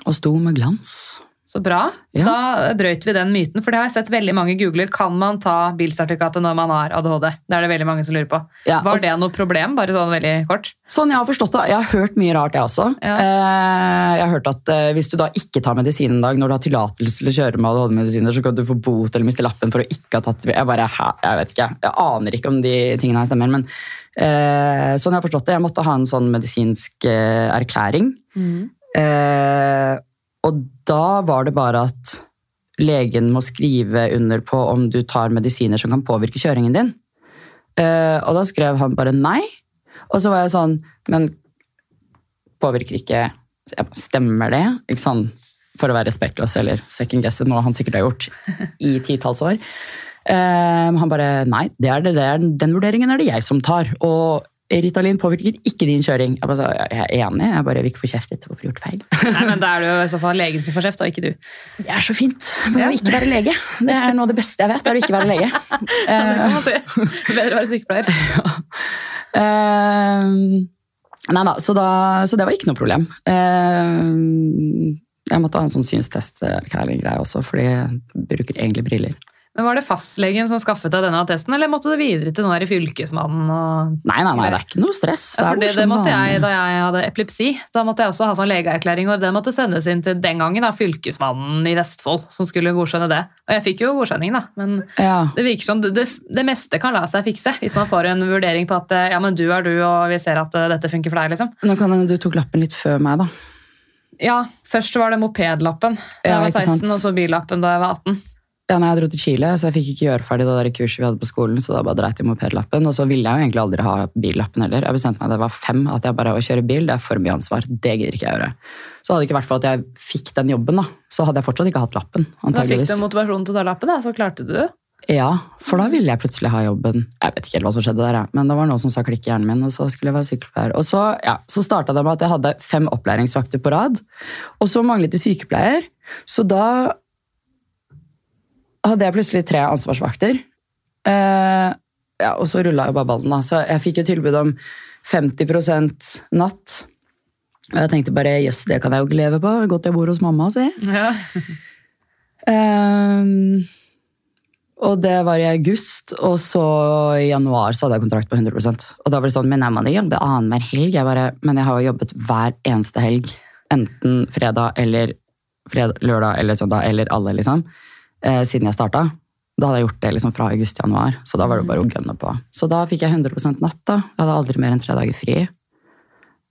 Og sto med glans. Så bra. Ja. Da brøyt vi den myten, for det har jeg sett veldig mange googler. Kan man ta bilsertifikatet når man har ADHD? Det er det veldig mange som lurer på. Ja, Var altså- det noe problem? Bare sånn veldig kort. Sånn jeg har forstått det. Jeg har hørt mye rart, jeg også. Ja. Eh, jeg har hørt at eh, hvis du da ikke tar medisin en dag når du har tillatelse til å kjøre med ADHD-medisiner, så kan du få bot eller miste lappen for å ikke ha tatt Jeg bare. Jeg vet ikke. Jeg aner ikke om de tingene her stemmer. Men eh, sånn jeg har forstått det, jeg måtte ha en sånn medisinsk erklæring. erklæring. Eh, og da var det bare at legen må skrive under på om du tar medisiner som kan påvirke kjøringen din. Eh, og da skrev han bare nei. Og så var jeg sånn, men påvirker ikke Stemmer det? Ikke sånn for å være respektløs eller second guessed, noe han sikkert har gjort i titalls år. Eh, han bare nei, det er det, det er, den vurderingen er det jeg som tar. Og Ritalin påvirker ikke din kjøring. Jeg, bare, jeg er enig, jeg bare vil ikke få kjeft etter hvorfor jeg har gjort feil. Nei, men Da er det jo i så fall legen som får kjeft, og ikke du. Det er så fint. Bare å ikke være lege. Det er noe av det beste jeg vet, er å ikke være lege. Det kan man si. Bedre å være sykepleier. Eh, nei da så, da, så det var ikke noe problem. Eh, jeg måtte ha en sånn synstest-greie også, fordi jeg bruker egentlig briller. Men Var det fastlegen som skaffet deg denne attesten, eller måtte du videre til noen fylkesmannen? Og... Nei, nei, nei, det er ikke noe stress. Ja, for er det, det måtte jeg da jeg hadde epilepsi. Da måtte jeg også ha sånn legeerklæring, og det måtte sendes inn til den gangen da, fylkesmannen i Vestfold, som skulle godkjenne det. Og jeg fikk jo godkjenning, da, men Ja. det virker som det, det, det meste kan la seg fikse hvis man får en vurdering på at ja, men du er du, og vi ser at eh, dette funker for deg, liksom. Nå kan hende du tok lappen litt før meg, da. Ja, først var det mopedlappen da jeg var 16, sant. og så billappen da jeg var 18. Ja, nei, jeg dro til Chile, så jeg fikk ikke gjøre ferdig det der kurset vi hadde på skolen, så da bare dreit jeg mopedlappen. Og så ville jeg jo egentlig aldri ha billappen heller. Jeg bestemte meg da jeg var fem at jeg bare å kjøre bil, det er for mye ansvar. Det gidder ikke jeg gjøre. Så hadde det ikke vært for at jeg fikk den jobben, da, så hadde jeg fortsatt ikke hatt lappen. antageligvis. Da fikk du motivasjonen til å ta lappen, da, så klarte du det. Ja, for da ville jeg plutselig ha jobben. Jeg vet ikke helt hva som skjedde der, jeg. men det var noe som sa klikk i hjernen min, og så skulle jeg være sykepleier. Og så, ja, så starta det med at jeg hadde fem opplæringsvakter på rad, og så manglet de sykepleier. Så da hadde jeg plutselig tre ansvarsvakter. Uh, ja, og så rulla jo bare ballen, da. Så jeg fikk jo tilbud om 50 natt. Og jeg tenkte bare jøss, det kan jeg jo ikke leve på. Godt jeg bor hos mamma, si. Ja. um, og det var i august, og så i januar så hadde jeg kontrakt på 100 Og da var det sånn, men jeg må jo jobbe annenhver helg. Jeg bare, men jeg har jo jobbet hver eneste helg. Enten fredag eller fredag, lørdag eller søndag, eller alle, liksom. Eh, siden jeg starta. Da hadde jeg gjort det liksom fra august til januar, så da var det bare å gønne på. Så da fikk jeg 100 natt. da. Jeg hadde aldri mer enn tre dager fri.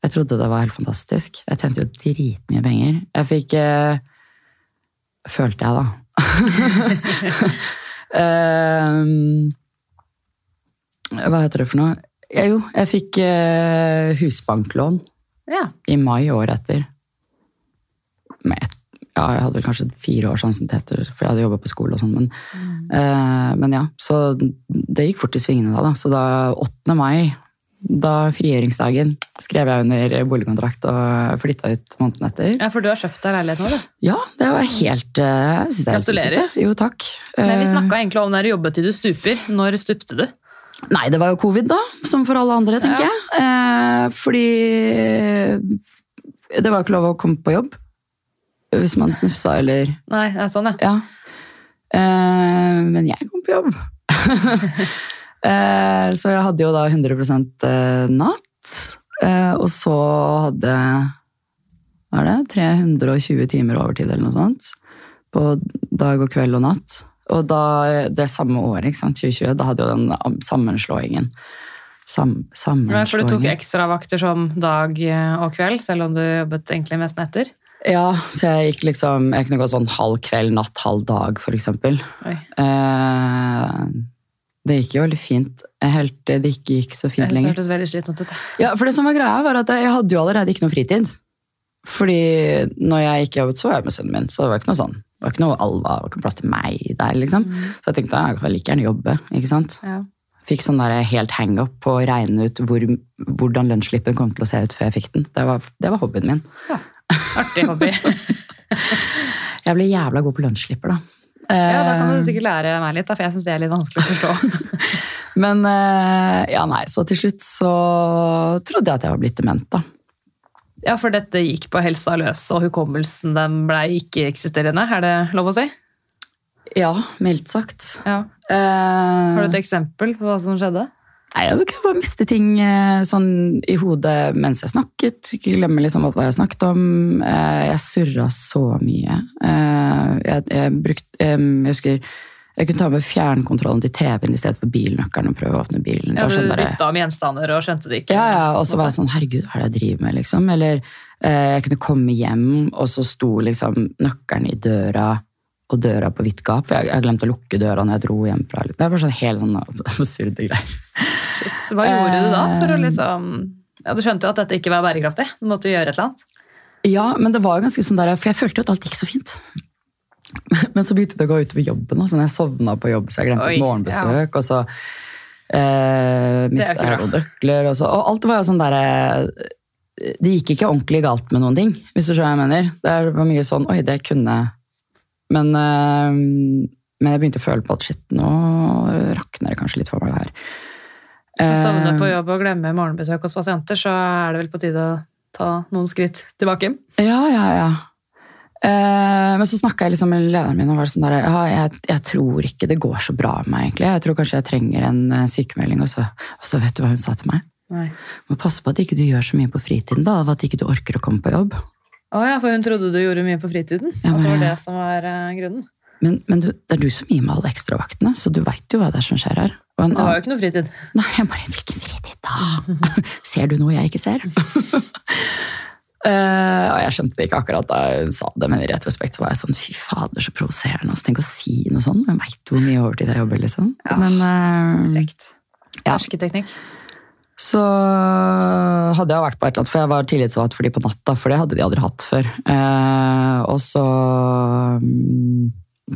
Jeg trodde det var helt fantastisk. Jeg tjente jo dritmye penger. Jeg fikk eh, Følte jeg, da. um, hva heter det for noe? Ja, jo, jeg fikk eh, husbanklån ja. i mai året etter. Med et, ja, jeg hadde vel kanskje fire års ansiennitetser, for jeg hadde jobba på skole og sånn. Men, eh, men ja, så det gikk fort i svingene da. da. Så da 8. mai, da frigjøringsdagen, skrev jeg under boligkontrakt og flytta ut måneden etter. ja, for du har kjøpt deg leilighet nå, du. Ja, det var helt eh, jeg synes er helt Gratulerer. det. Jo, takk. Men vi Eh, snakka egentlig om den her jobbet til du stuper. Når stupte du? Nei, det var jo covid, da. Som for alle andre, tenker Ja. jeg. Eh, fordi det var ikke lov å komme på jobb hvis man snufsa eller Nei, det er sånn, ja. Eh, men jeg kom på jobb. eh, så jeg hadde jo da 100 eh, natt. Eh, og så hadde hva er det, 320 timer overtid eller noe sånt. På dag og kveld og natt. Og da, det samme året, ikke sant, 2020, da hadde jo den sammenslåingen. Sam, sammenslåingen. For du tok ekstravakter som dag eh, og kveld, selv om du jobbet egentlig mest netter? Ja, så jeg gikk liksom Jeg kunne gått sånn halv kveld, natt, halv dag, for eksempel. Eh, det gikk jo veldig fint. Helt, det ikke gikk så fint lenger. hørtes veldig slitsomt ut. Ja, for det som var greia var at jeg hadde jo allerede ikke noe fritid. Fordi når jeg ikke jobbet, så var jeg med sønnen min. Så det var ikke noe sånn. Det var ikke noe alva, det var ikke plass til meg der, liksom. Så jeg tenkte jeg kan like gjerne jobbe, ikke sant. Ja. Fikk sånn der helt hangup på å regne ut hvor, hvordan lønnsslippen kom til å se ut før jeg fikk den. Det var, det var hobbyen min. Ja. Artig hobby. Jeg ble jævla god på lønnsslipper, da. Ja, Da kan Eh, du sikkert lære meg litt, da, for jeg syns det er litt vanskelig å forstå. Men eh, ja, nei, så til slutt så trodde jeg at jeg var blitt dement, da. Ja, For dette gikk på helsa løs, og hukommelsen den ble ikke-eksisterende, er det lov å si? Ja, mildt sagt. Ja. Eh, Har du et eksempel på hva som skjedde? Nei, jeg kan bare miste ting eh, sånn i hodet mens jeg snakket. Ikke glemme liksom hva jeg snakket om. Eh, Jeg surra så mye. Eh, Jeg, jeg, brukte, jeg husker jeg kunne ta med fjernkontrollen til TV-en i stedet for bilnøkkelen og prøve å åpne bilen. Ja, du sånn bytta om gjenstander og skjønte det ikke? ja, ja, og så var jeg sånn, herregud, hva er det jeg driver med, liksom? Eller eh, jeg kunne komme hjem, og så sto liksom nøkkelen i døra, og døra på vidt gap. For jeg, jeg glemte å lukke døra når jeg dro hjem fra Det var sånn helt sånn absurde greier. Shit. Hva gjorde du da for å Eh, liksom ja, Du skjønte jo at dette ikke var bærekraftig. Du måtte jo gjøre et eller annet. Ja, men det var jo ganske sånn der, for jeg følte jo at alt gikk så fint. Men så begynte det å gå utover jobben. Altså jeg sovna på jobb, så jeg glemte Oi, et morgenbesøk, og så eh, mista jeg noen nøkler. Og, så, og alt var jo sånn derre Det gikk ikke ordentlig galt med noen ting, hvis du skjønner hva jeg mener. Det var mye sånn Oi, det kunne Men, eh, men jeg begynte å føle på at shit, nå rakner det kanskje litt for meg, det her. Å Sovne på Eh, jobb og glemme morgenbesøk hos pasienter, så er det vel på tide å ta noen skritt tilbake. Ja, ja, ja. Eh, men så snakka jeg liksom med lederen min og var sånn der, ja, jeg, jeg tror ikke det går så bra med meg, egentlig. Jeg tror kanskje jeg trenger en sykemelding. Og så, og så vet du hva hun sa til meg? Nei. Må passe på at ikke du gjør så mye på fritiden, da, av at ikke du orker å komme på jobb. Å ja, for hun trodde du gjorde mye på fritiden. Ja, At det var det som var uh, grunnen. Men, men du, det er du som gir meg alle ekstravaktene, så du veit jo hva det er som skjer her. En Det var jo ikke noe fritid. nei, jeg bare, hvilken fritid da? ser du noe jeg ikke ser? uh, og jeg skjønte det ikke akkurat da hun sa det, men i retrospekt så var jeg sånn, fy fader, så provoserende. Altså, tenk å si noe sånt. jeg veit hvor mye overtid jeg jobber, liksom. Ja. Men uh, Frekt. Ja. Så hadde jeg vært på et eller annet, for jeg var tillitsvalgt for de på natta, for det hadde de aldri hatt før. Eh, og så, mm,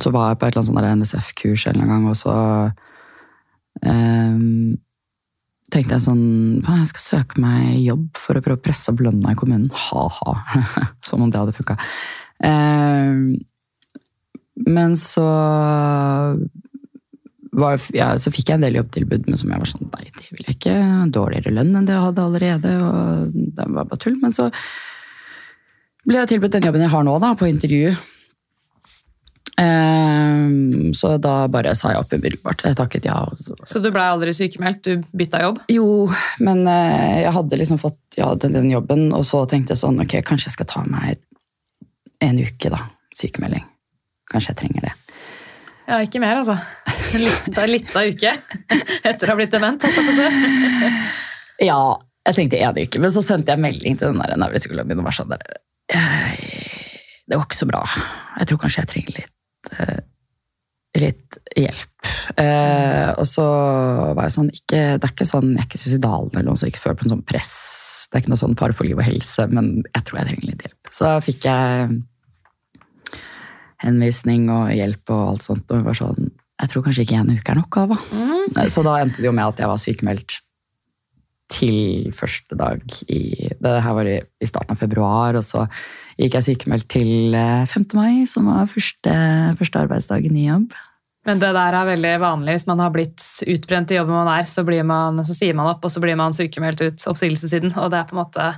så var jeg på et eller annet sånn NSF-kurs en eller annen gang, og så eh, tenkte jeg sånn, jeg skal søke meg jobb for å prøve å presse opp lønna i kommunen. Ha-ha. Som om det hadde funka. Eh, men så var, ja, så fikk jeg en del jobbtilbud, men som jeg var sånn Nei, det vil jeg ikke. Dårligere lønn enn det jeg hadde allerede. og Det var bare tull. Men så ble jeg tilbudt den jobben jeg har nå, da, på intervju. Um, så da bare sa jeg opp umiddelbart. Jeg takket ja. så- Så du blei aldri sykemeldt? Du bytta jobb? Jo, men uh, jeg hadde liksom fått ja, den, den jobben, og så tenkte jeg sånn Ok, kanskje jeg skal ta meg en uke, da. Sykemelding. Kanskje jeg trenger det. Ja, ikke mer, altså. Litt av uke etter å ha blitt dement. jeg. Ja, jeg tenkte én uke, men så sendte jeg melding til den nevropsykologen min og var sånn der Det går ikke så bra. Jeg tror kanskje jeg trenger litt, eh, litt hjelp. Eh, og så var jeg sånn ikke, Det er ikke sånn, jeg er ikke suicidal eller noe, så ikke føler på noe sånn press. Det er ikke noe sånn fare for liv og helse, men jeg tror jeg trenger litt hjelp. Så fikk jeg henvisning og hjelp og alt sånt, og hun var sånn Jeg tror kanskje ikke en uke er nok, Ava. Mm. Så da endte det jo med at jeg var sykemeldt til første dag i Det her var i, i starten av februar, og så gikk jeg sykemeldt til eh, 5. mai, som var første, første arbeidsdagen i jobb. Men det der er veldig vanlig. Hvis man har blitt utbrent i jobben man er, så, blir man, så sier man opp, og så blir man sykemeldt ut oppsigelsessiden. Og det er på en måte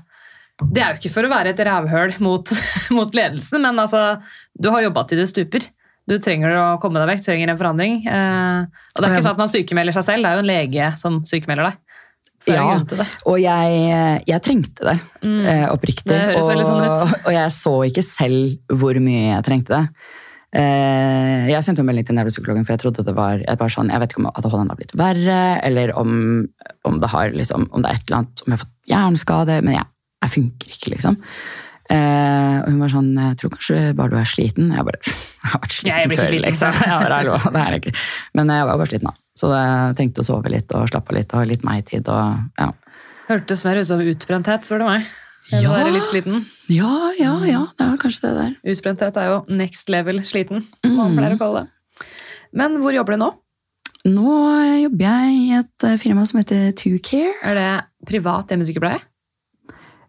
Det er jo ikke for å være et rævhøl mot, mot ledelsen, men altså, du har jobba til du stuper. Du trenger å komme deg vekk, du trenger en forandring. Eh, og det er ikke sånn at man sykemelder seg selv, det er jo en lege som sykemelder deg. Så Ja. en det. Og jeg, jeg trengte det, Mm. eh, oppriktig. Det og, sånn ut. og jeg så ikke selv hvor mye jeg trengte det. Eh, jeg sendte jo melding til nevropsykologen, for jeg trodde det var jeg bare sånn, jeg vet ikke om ADHD har blitt verre, eller om, om, det har, liksom, om det er et eller annet, om jeg har fått hjerneskade, men jeg, jeg funker ikke, liksom. Eh, og hun var sånn, jeg tror kanskje bare du er sliten. Jeg bare, jeg har vært sliten før, liksom. Jeg ikke. Men jeg var bare sliten da. Så jeg trengte å sove litt og slappe av litt, og litt meg-tid. ja. Hørtes mer ut som utbrenthet, spør du meg. Ja. være litt sliten. Ja, ja, ja, det var kanskje det der. Utbrenthet er jo next level sliten, som man Mm. pleier å kalle det. Men hvor jobber du nå? Nå jobber jeg i et eh, firma som heter 2Care. Er det privat hjemmesykepleie?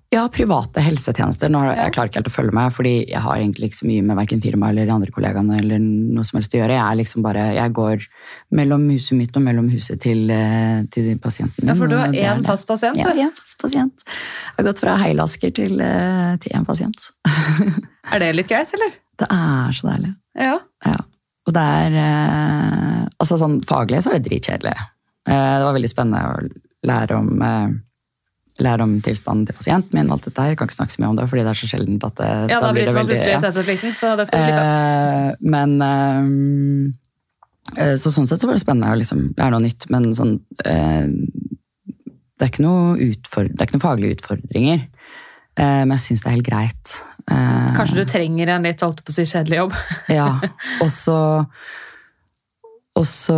Ja, private helsetjenester. Nå har jeg klarer ikke helt å følge med, fordi jeg har egentlig ikke så mye med hverken firma eller de andre kollegaene eller noe som helst å gjøre. Jeg er liksom bare, jeg går mellom huset mitt og mellom huset til, eh, til pasienten min. Ja, for du har én det. fast pasient, Ja, én fast pasient. Jeg har gått fra heilasker til, eh, til én pasient. Er det litt greit, eller? Det er så deilig. Ja. Ja. Og det er eh, Altså sånn faglig så er det dritkjedelig. Det var veldig spennende å lære om Lære om tilstanden til pasienten min. alt dette her. Jeg kan ikke snakke så mye om det, fordi det er så sjeldent at det, Ja, da blir det bryter man veldig- plutselig ja. taushetsplikten, så det skal du slippe. Eh, men eh, Så sånn sett så var det spennende å liksom lære noe nytt, men sånn eh, det, er ikke noe utfor, det er ikke noen faglige utfordringer, eh, men jeg syns det er helt greit. Eh, Kanskje du trenger en litt holdt på å si kjedelig jobb. ja, og så og så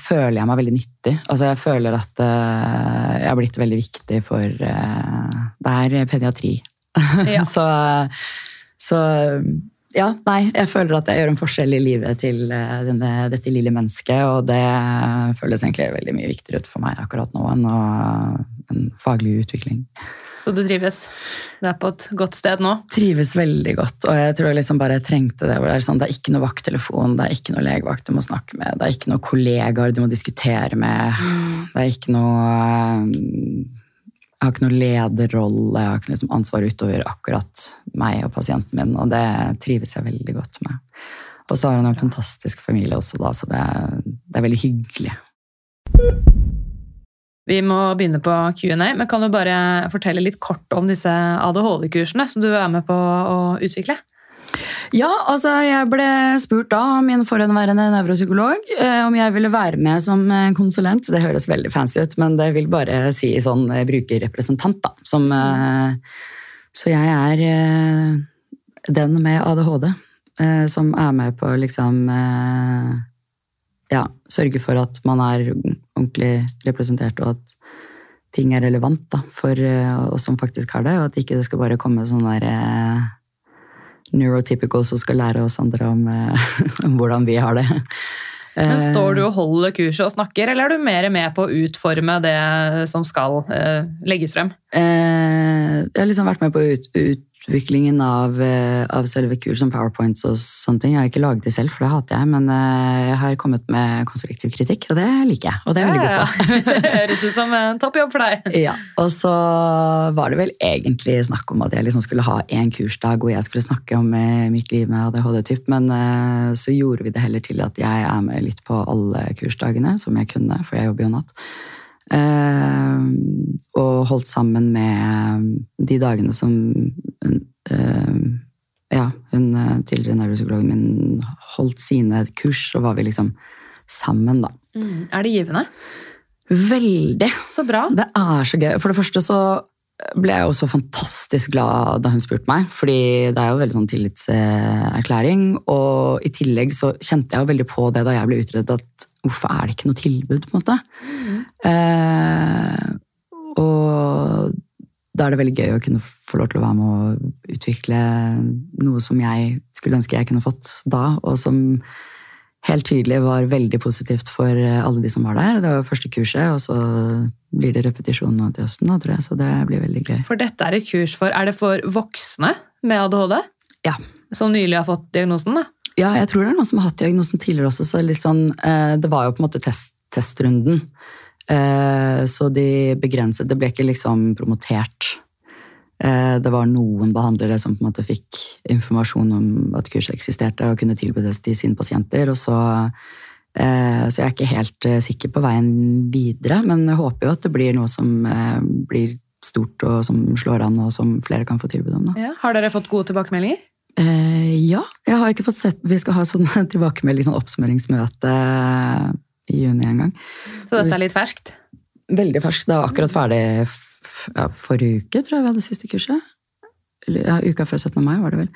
føler jeg meg veldig nyttig. Altså jeg føler at eh, jeg har blitt veldig viktig for eh, Det er pediatri. Ja. så, så ja, nei, jeg føler at jeg gjør en forskjell i livet til eh, denne, dette lille mennesket, og det føles egentlig veldig mye viktigere ut for meg akkurat nå enn en faglig utvikling. Så du trives. Du er på et godt sted nå. trives veldig godt, og jeg tror jeg liksom bare trengte det. hvor Det er sånn, det er ikke noe vakttelefon, det er ikke noe legevakt du må snakke med, det er ikke noe kollegaer du må diskutere med, det er ikke noe Jeg har ikke noe lederrolle, jeg har ikke liksom ansvar utover akkurat meg og pasienten min, og det trives jeg veldig godt med. Og så har hun en fantastisk familie også, da, så det, er- det er veldig hyggelig. Vi må begynne på Q&A, men kan du bare fortelle litt kort om disse ADHD-kursene som du er med på å utvikle? Ja, altså jeg ble spurt da av min forhenværende nevropsykolog eh, om jeg ville være med som eh, konsulent. Det høres veldig fancy ut, men det vil bare si sånn eh, brukerrepresentant, da. Som, så jeg er den med ADHD som er med på liksom Ja, sørge for at man er ordentlig representert, og at ting er relevant da, for eh, oss som faktisk har det, og at ikke det skal bare komme sånn der eh, neurotypical som skal lære oss andre om, eh, om hvordan vi har det. Men Eh, Står du og holder kurset og snakker, eller er du mer med på å utforme det som skal legges frem? Jeg har liksom vært med på å ut, utviklingen av, eh, av selve kurs som powerpoints og sånne ting. Jeg har ikke laget det selv, for det hater jeg, men eh, jeg har kommet med konstruktiv kritikk, og det liker jeg. Og det er jeg veldig god på. Ja. Det høres ut som en topp jobb for deg. Ja, og så var det vel egentlig snakk om at jeg liksom skulle ha en kursdag hvor jeg skulle snakke om eh, mitt liv med ADHD-typ, men så gjorde vi det heller til at jeg er med litt på alle kursdagene som jeg kunne, for jeg jobber jo natt. Eh, og holdt sammen med de dagene som eh, ja, hun eh, tidligere nevropsykologen min holdt sine kurs, og var vi liksom sammen, da. Er det givende? Veldig. Så bra. Det er så gøy. For det første så ble jeg jo så fantastisk glad da hun spurte meg, fordi det er jo veldig sånn tillitserklæring. Og i tillegg så kjente jeg jo veldig på det da jeg ble utredet, at hvorfor er det ikke noe tilbud, på en måte? Eh, og da er det veldig gøy å kunne få lov til å være med å utvikle noe som jeg skulle ønske jeg kunne fått da, og som helt tydelig var veldig positivt for alle de som var der. Det var første kurset, og så blir det repetisjon nå til høsten, tror jeg, så det blir veldig gøy. For dette er et kurs for Er det for voksne med ADHD? Ja. Som nylig har fått diagnosen, da? Ja, jeg tror det er noen som har hatt diagnosen tidligere også, så litt sånn, eh, det var jo på en måte test, testrunden. Eh, så de begrenset, det ble ikke liksom promotert. Eh, det var noen behandlere som på en måte fikk informasjon om at kurset eksisterte og kunne tilby det til sine pasienter. Og så, eh, så jeg er ikke helt eh, sikker på veien videre, men jeg håper jo at det blir noe som blir stort og som slår an, og som flere kan få tilbud om. Ja. Har dere fått gode tilbakemeldinger? Eh, ja, jeg har ikke fått sett Vi skal ha sånn tilbakemelding, sånn oppsummeringsmøte i juni en gang. Så dette er litt ferskt? Veldig ferskt. Det var akkurat ferdig ja, forrige uke, tror jeg vi hadde siste kurset. Ja, uka før 17. mai var det vel.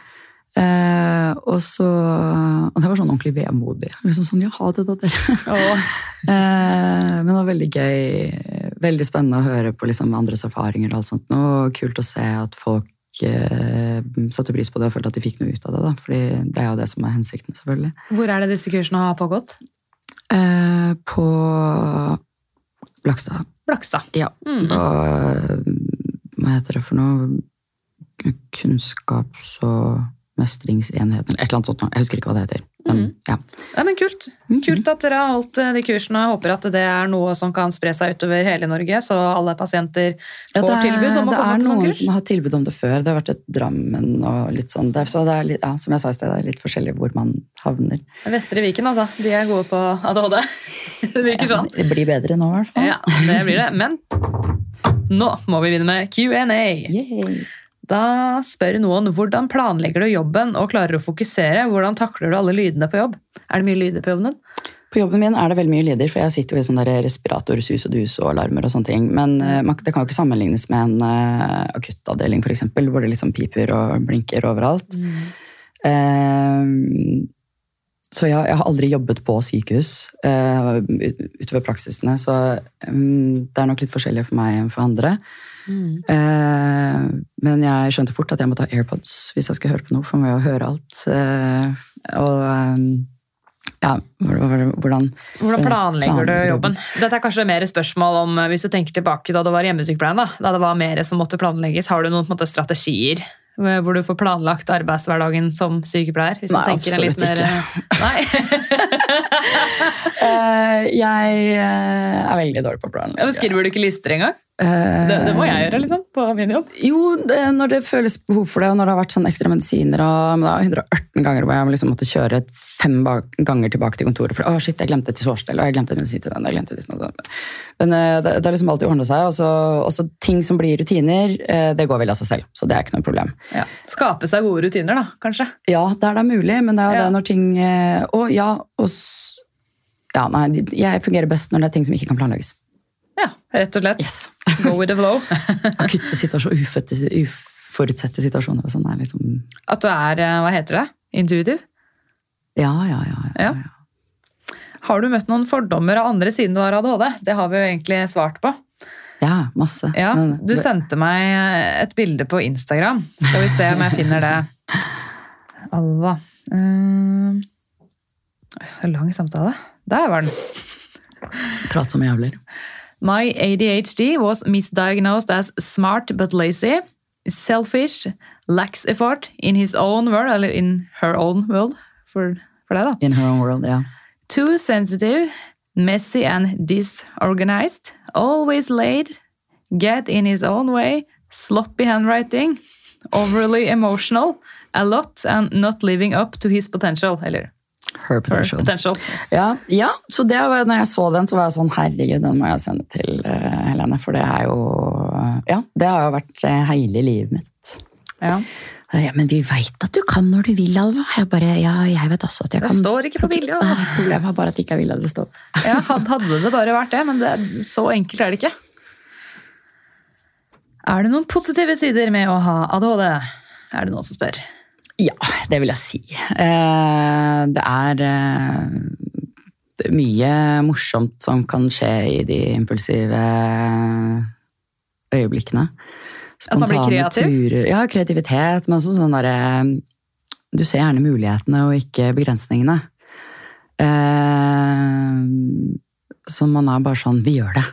Eh, og så Og det var sånn ordentlig vemodig. Liksom sånn, ja, ha det da, dere. Eh, men det var veldig gøy. Veldig spennende å høre på liksom andres erfaringer og alt sånt. Og kult å se at folk eh, satte pris på det og følte at de fikk noe ut av det. da. Fordi det er jo det som er hensikten, selvfølgelig. Hvor er det disse kursene har pågått? Eh, på Blakstad. Blakstad. Ja. Mm. Og Hva heter det for noe? Kunnskaps- og mestringsenheten, eller et eller annet sånt. Jeg husker ikke hva det heter. Men, Mhm. ja. Ja, men kult. Kult at dere har holdt eh, de kursene. Jeg håper at det er noe som kan spre seg utover hele Norge, så alle pasienter får ja, er, tilbud om å det komme er på sånn noen som har tilbud om det før. Det har vært et Drammen og litt sånn. Det er, så det er litt, ja, som jeg sa i sted, det er litt forskjellig hvor man havner. Vestre Viken, altså. De er gode på ADHD. Det virker sånn. Det blir bedre nå, i hvert fall. Ja, det blir det. Men nå må vi begynne med Q&A. Da spør noen hvordan planlegger du jobben og klarer å fokusere? Hvordan takler du alle lydene på jobb? Er det mye lyder på jobben din? På jobben min er det veldig mye lyder, for jeg sitter jo i sånn respirator, sus og dus og alarmer og sånne ting. Men eh, det kan jo ikke sammenlignes med en uh, akuttavdeling, eksempel, hvor det liksom piper og blinker overalt. Eh, så ja, jeg har aldri jobbet på sykehus uh, utover praksisene, så um, det er nok litt forskjellig for meg enn for andre. Eh, men jeg skjønte fort at jeg må ta AirPods hvis jeg skal høre på noe, for jeg må jo høre alt. Uh, og um, ja, hvordan Hvordan planlegger du jobben? Dette er kanskje mer spørsmål om hvis du tenker tilbake da du var hjemmesykepleien, da, da det var mer som måtte planlegges. Har du noen måte, strategier hvor du får planlagt arbeidshverdagen som sykepleier? Hvis Nei, tenker absolutt litt absolutt ikke. Nei? Eh, Jeg eh, er veldig dårlig på å planlegge. Skriver du ikke lister engang? Eh, Det, det må jeg gjøre liksom, på min jobb. Jo, det, når det føles behov for det, og når det har vært sånn ekstra medisiner og er 118 ganger hvor jeg liksom måtte kjøre fem ganger tilbake til kontoret for å shit, jeg glemte til sårstell, og jeg glemte medisin til den, jeg glemte liksom. Men eh, det, har liksom alltid ordna seg, og så også ting som blir rutiner, eh, det går vel av seg selv, så det er ikke noe problem. Ja. Skape seg gode rutiner, da, kanskje. Ja, der det er mulig, men det er jo Ja. det når ting eh, Å, ja, og Ja, nei, jeg fungerer best når det er ting som ikke kan planlegges. Ja, rett og slett. Yes. Go with the flow. Akutte situasjoner, uforutsette situasjoner og sånn er liksom At du er, eh, hva heter det, intuitiv? Ja, ja, ja. ja, Ja. ja. Har du møtt noen fordommer av andre siden du har ADHD? Det har vi jo egentlig svart på. Ja, masse. Ja, Du sendte meg et bilde på Instagram. Skal vi se om jeg finner det. Alva. Uh, lang samtale. Der var den. Prat som jævler. My ADHD was misdiagnosed as smart but lazy, selfish, lacks effort in his own world, eller in her own world, for, for deg da. In her own world, yeah. Too sensitive, messy and disorganized, always late, get in his own way, sloppy handwriting, overly emotional, a lot and not living up to his potential. Eller Her her potential. potential. Ja, ja, så det var, når jeg så den, så var jeg sånn, herregud, den må jeg sende til uh, Helene, for det er jo, ja, det har jo vært uh, hele livet mitt. Ja. Ja, men vi vet at du kan når du vil, Alva. Jeg bare, ja, jeg vet også at jeg Det kan. står ikke på bildet. da. Ah, Problemet var bare at jeg ikke vil la det stå. Ja, hadde det bare vært det, men det, så enkelt er det ikke. Er det noen positive sider med å ha ADHD? Er det noen som spør? Ja, det vil jeg si. Eh, det er eh, mye morsomt som kan skje i de impulsive øyeblikkene. At man blir kreativ? turer. Ja, kreativitet, men også sånn derre Du ser gjerne mulighetene og ikke begrensningene. Eh, så man er bare sånn Vi gjør det.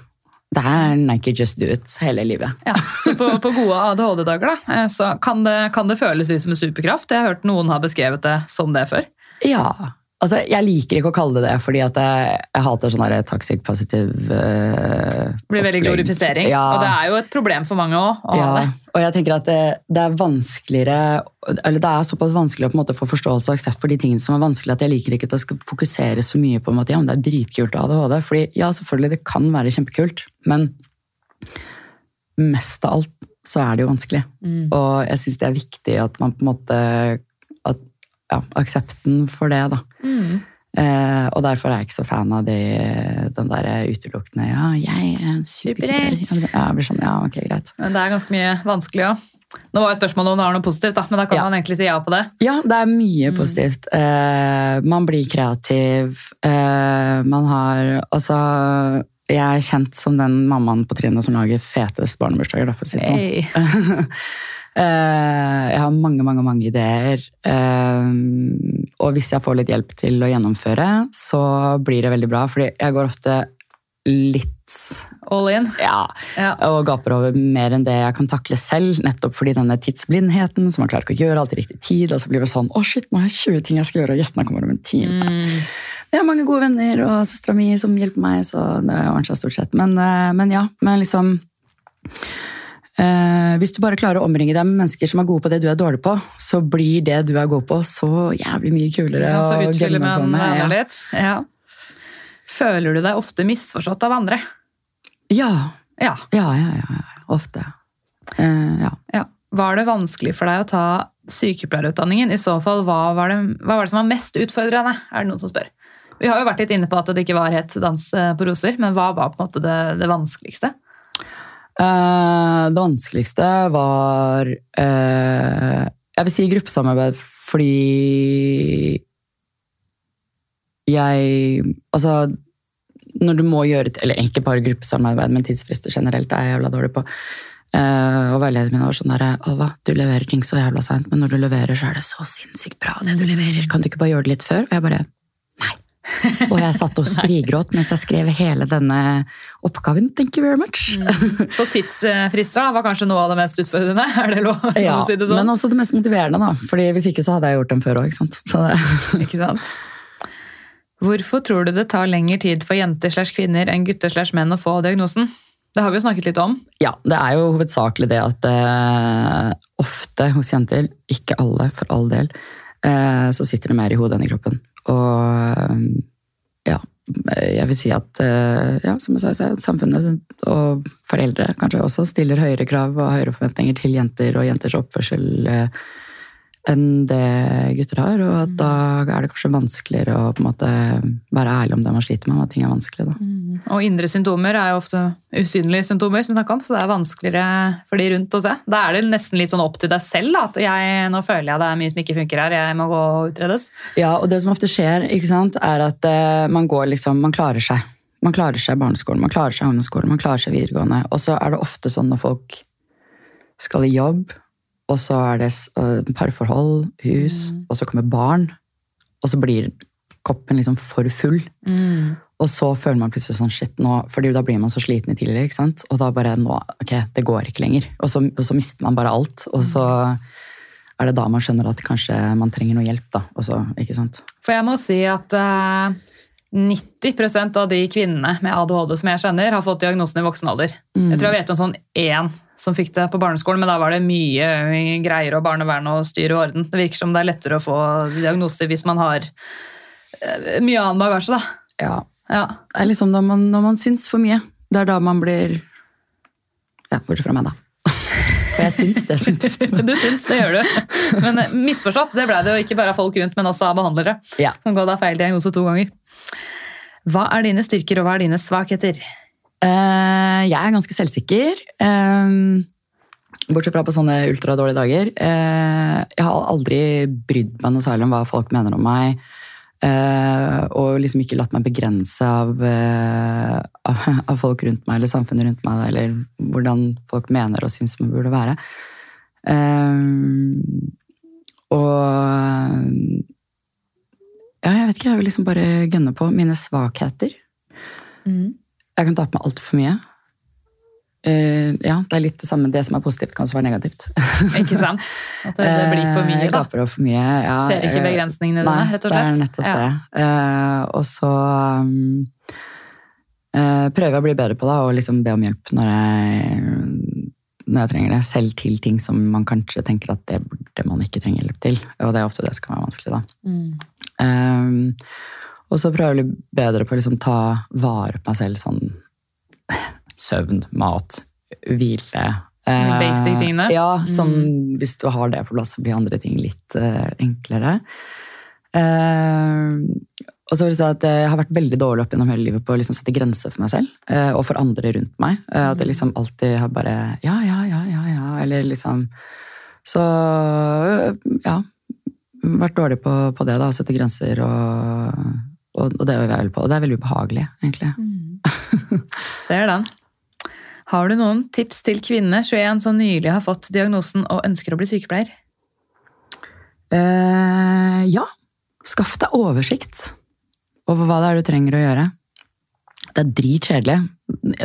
Det er Nike Just Do It hele livet. Ja, Så på, på gode ADHD-dager da, eh, så kan det, kan det føles litt som en superkraft. Jeg har hørt noen har beskrevet det som det før. Ja. Altså, jeg liker ikke å kalle det det, fordi at jeg, jeg hater sånn toxic positive uh, Det blir veldig glorifisering. Ja, Og det er jo et problem for mange òg ja. Og jeg tenker at det, det er vanskeligere Eller det er såpass vanskelig å på en måte få forståelse og aksept for de tingene som er vanskelig, at jeg liker ikke at jeg skal fokusere så mye på at ja, det er dritkult å ha ADHD. Fordi ja, selvfølgelig, det kan være kjempekult, men mest av alt så er det jo vanskelig. Mm. Og jeg syns det er viktig at man på en måte ja, Aksepten for det, da. Mm. Eh, og derfor er jeg ikke så fan av de, den der utelukkende Ja, jeg er Superhelt. superhelt. Ja, jeg blir sånn, ja, ok, greit. Men det er ganske mye vanskelig òg. Nå var jo spørsmålet om det var noe positivt, da, men da kan Ja. man egentlig si ja på det. Ja, det er mye Mm. positivt. Eh, man blir kreativ. Eh, man har Altså, jeg er kjent som den mammaen på trinnet som lager fetest barnebursdager, da, for å si det sånn. Hey. Eh, jeg har mange, mange, mange ideer. Eh, og hvis jeg får litt hjelp til å gjennomføre, så blir det veldig bra. Fordi jeg går ofte litt All in. Ja, Ja. og gaper over mer enn det jeg kan takle selv, nettopp fordi denne tidsblindheten, så man klarer ikke å gjøre alt i riktig tid, og så blir det sånn, å shit, nå har jeg 20 ting jeg skal gjøre, og gjestene kommer om en time. Mm. Jeg har mange gode venner og søstera mi som hjelper meg, så det ordner seg stort sett. Men, eh, men ja, men liksom eh, Hvis du bare klarer å omringe deg med mennesker som er gode på det du er dårlig på, så blir det du er god på, så jævlig mye kulere. Sånn, så utfyller man med, hverandre litt. Ja. Føler du deg ofte misforstått av andre? Ja, Ja. ja, ja, ja, ja. Ofte. Eh, ja. ja. Var det vanskelig for deg å ta sykepleierutdanningen? I så fall, hva var det, hva var det som var mest utfordrende? Er det noen som spør? Vi har jo vært litt inne på at det ikke var helt dans eh, på roser, men hva var på en måte det, det vanskeligste? Eh, det vanskeligste var eh, Jeg vil si gruppesamarbeid fordi jeg Altså, når du må gjøre Eller egentlig bare gruppesamarbeid, men tidsfrister generelt er jeg jævla dårlig på. Eh, og veilederen min var sånn der, Alva, du leverer ting så jævla seint, men når du leverer, så er det så sinnssykt bra, det du leverer. Kan du ikke bare gjøre det litt før? Og jeg bare. Og jeg satt og strigråt mens jeg skrev hele denne oppgaven. Thank you very much. Så tidsfrister var kanskje noe av det mest utfordrende? Er det lov Ja, å si det sånn? men også det mest motiverende, da. Fordi hvis ikke så hadde jeg gjort dem før òg, ikke sant. Ikke sant? Hvorfor tror du det tar lengre tid for jenter slash kvinner enn gutter slash menn å få diagnosen? Det har vi jo snakket litt om. ja, det er jo hovedsakelig det at uh, ofte hos jenter, ikke alle for all del, uh, så sitter det mer i hodet enn i kroppen. Og eh, ja, jeg vil si at eh, ja, som jeg sa, samfunnet og foreldre kanskje også stiller høyere krav og høyere forventninger til jenter og jenters oppførsel eh, enn det gutter har. Og at da er det kanskje vanskeligere å på en måte være ærlig om det man sliter med, og at ting er vanskelig. da. Og indre symptomer er jo ofte usynlige symptomer, som vi om, så det er vanskeligere for de rundt å se. Da er det nesten litt sånn opp til deg selv, da, at jeg, nå føler jeg det er mye som ikke funker her, jeg må gå og utredes. Ja, og det som ofte skjer, ikke sant, er at uh, man går liksom, man klarer seg. Man klarer seg i barneskolen, man klarer seg i ungdomsskolen, man klarer seg videregående. Og så er det ofte sånn når folk skal i jobb, og så er det øh, parforhold, hus, og så kommer barn, og så blir koppen liksom for full. Og så føler man plutselig sånn shit nå, fordi da blir man så sliten i tidligere, ikke sant? Og da bare nå, ok, det går ikke lenger. Og så, og så mister man bare alt, og så er det da man skjønner at kanskje man trenger noe hjelp, da. Og så, ikke sant? For jeg må si at uh, 90% av de kvinnene med ADHD som jeg kjenner, har fått diagnosen i voksen alder. Jeg tror jeg vet om sånn én som fikk det på barneskolen, men da var det mye greier og barnevern og styr og orden. Det virker som det er lettere å få diagnoser hvis man har eh, mye annen bagasje, da. Ja, Ja. Det er liksom når man, når man syns for mye. Det er da man blir Ja, bortsett fra meg, da. For jeg syns definitivt. Du syns, det gjør du. Men eh, misforstått, det ble det jo ikke bare av folk rundt, men også av behandlere. Ja. Kan gå da feil diagnose to ganger. Hva er dine styrker, og hva er dine svakheter? Eh, jeg er ganske selvsikker. eh, bortsett fra på sånne ultradårlige dager. Eh, jeg har aldri brydd meg noe særlig om hva folk mener om meg. eh, og liksom ikke latt meg begrense av, av, folk rundt meg eller samfunnet rundt meg, eller hvordan folk mener og syns man burde være. Eh, og ja, jeg vet ikke, jeg vil liksom bare gønne på mine svakheter. Jeg kan ta på meg altfor mye. Uh, ja, det er litt det samme. Det som er positivt, kan også være negativt. Ikke sant? At det, det blir for mye, mye, Jeg da. gaper over for mye. Ja, Ser ikke eh, begrensningene Nei, dine, rett og slett. det er nettopp Ja. det. Uh, og så um, uh, prøver jeg å bli bedre på det, og liksom be om hjelp når jeg, når jeg trenger det. Selv til ting som man kanskje tenker at det burde man ikke trenge hjelp til. Og det er ofte det som kan være vanskelig, da. Mm. Um, og så prøver jeg å bli bedre på å liksom ta vare på meg selv sånn søvn, mat, hvile. De basic Eh, tingene? Ja, som Mm. hvis du har det på plass, så blir andre ting litt eh, enklere. Eh, og så vil jeg si at jeg har vært veldig dårlig opp gjennom hele livet på å liksom sette grenser for meg selv eh, og for andre rundt meg. At jeg liksom alltid har bare ja, ja, ja, ja, ja, eller liksom Så ja. Vært dårlig på, på det, da. Sette grenser og, og, og det er veldig på. Og det er veldig ubehagelig, egentlig. Ser den. Har du noen tips til kvinne 21 som nylig har fått diagnosen og ønsker å bli sykepleier? Eh, ja. Skaff deg oversikt over hva det er du trenger å gjøre. Det er dritkjedelig.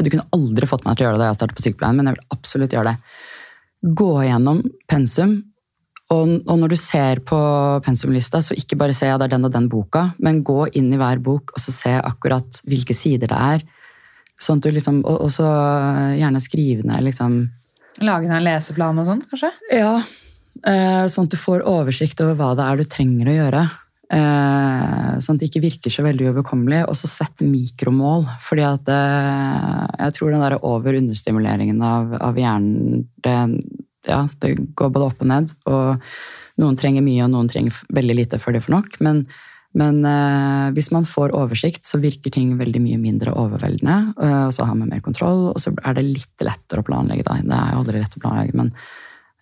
Du kunne aldri fått meg til å gjøre det da jeg startet på sykepleien, men jeg vil absolutt gjøre det. Gå gjennom pensum, og, og når du ser på pensumlista, så ikke bare se ja, det er den og den boka, men gå inn i hver bok og så se akkurat hvilke sider det er. Sånn at du liksom, og, og så gjerne skrive ned liksom Lage en leseplan og sånn, kanskje? Ja, eh, sånn at du får oversikt over hva det er du trenger å gjøre. Eh, sånn at det ikke virker så veldig uoverkommelig. Og så sett mikromål. fordi at eh, jeg tror den der over-understimuleringen av, av hjernen det, ja, det går både opp og ned. Og noen trenger mye, og noen trenger veldig lite før de får nok. Men, men eh, hvis man får oversikt, så virker ting veldig mye mindre overveldende. eh, og så har man mer kontroll, og så er det litt lettere å planlegge. Da. Det er jo aldri lett å planlegge, men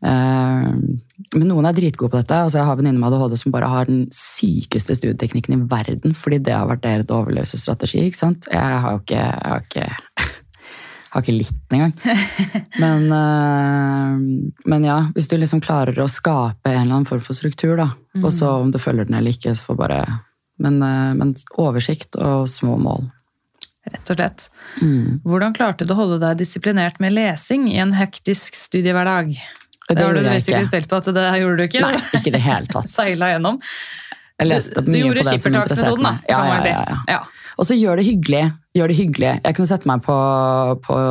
eh, men noen er dritgode på dette. altså Jeg har venninner med ADHD som bare har den sykeste studieteknikken i verden, fordi det har vært deres overlevelsesstrategi. ikke sant? Jeg har jo ikke, jeg har ikke, har ikke litt engang. Men, uh, men ja, hvis du liksom klarer å skape en eller annen form for struktur, da, og så om du følger den eller ikke, så får bare men, uh, men oversikt og små mål. Rett og slett. Hvordan klarte du å holde deg disiplinert med lesing i en hektisk studiehverdag? Det Det har du sikkert spilt på at det gjorde du ikke. Nei, ikke det hele tatt. Seila gjennom. Jeg leste Du mye på det som interesserte skippertaksmetoden, da, meg. Ja, kan man si. ja, ja. Ja. Og så gjør det hyggelig. Gjør det hyggelig. Jeg kunne sette meg på, på å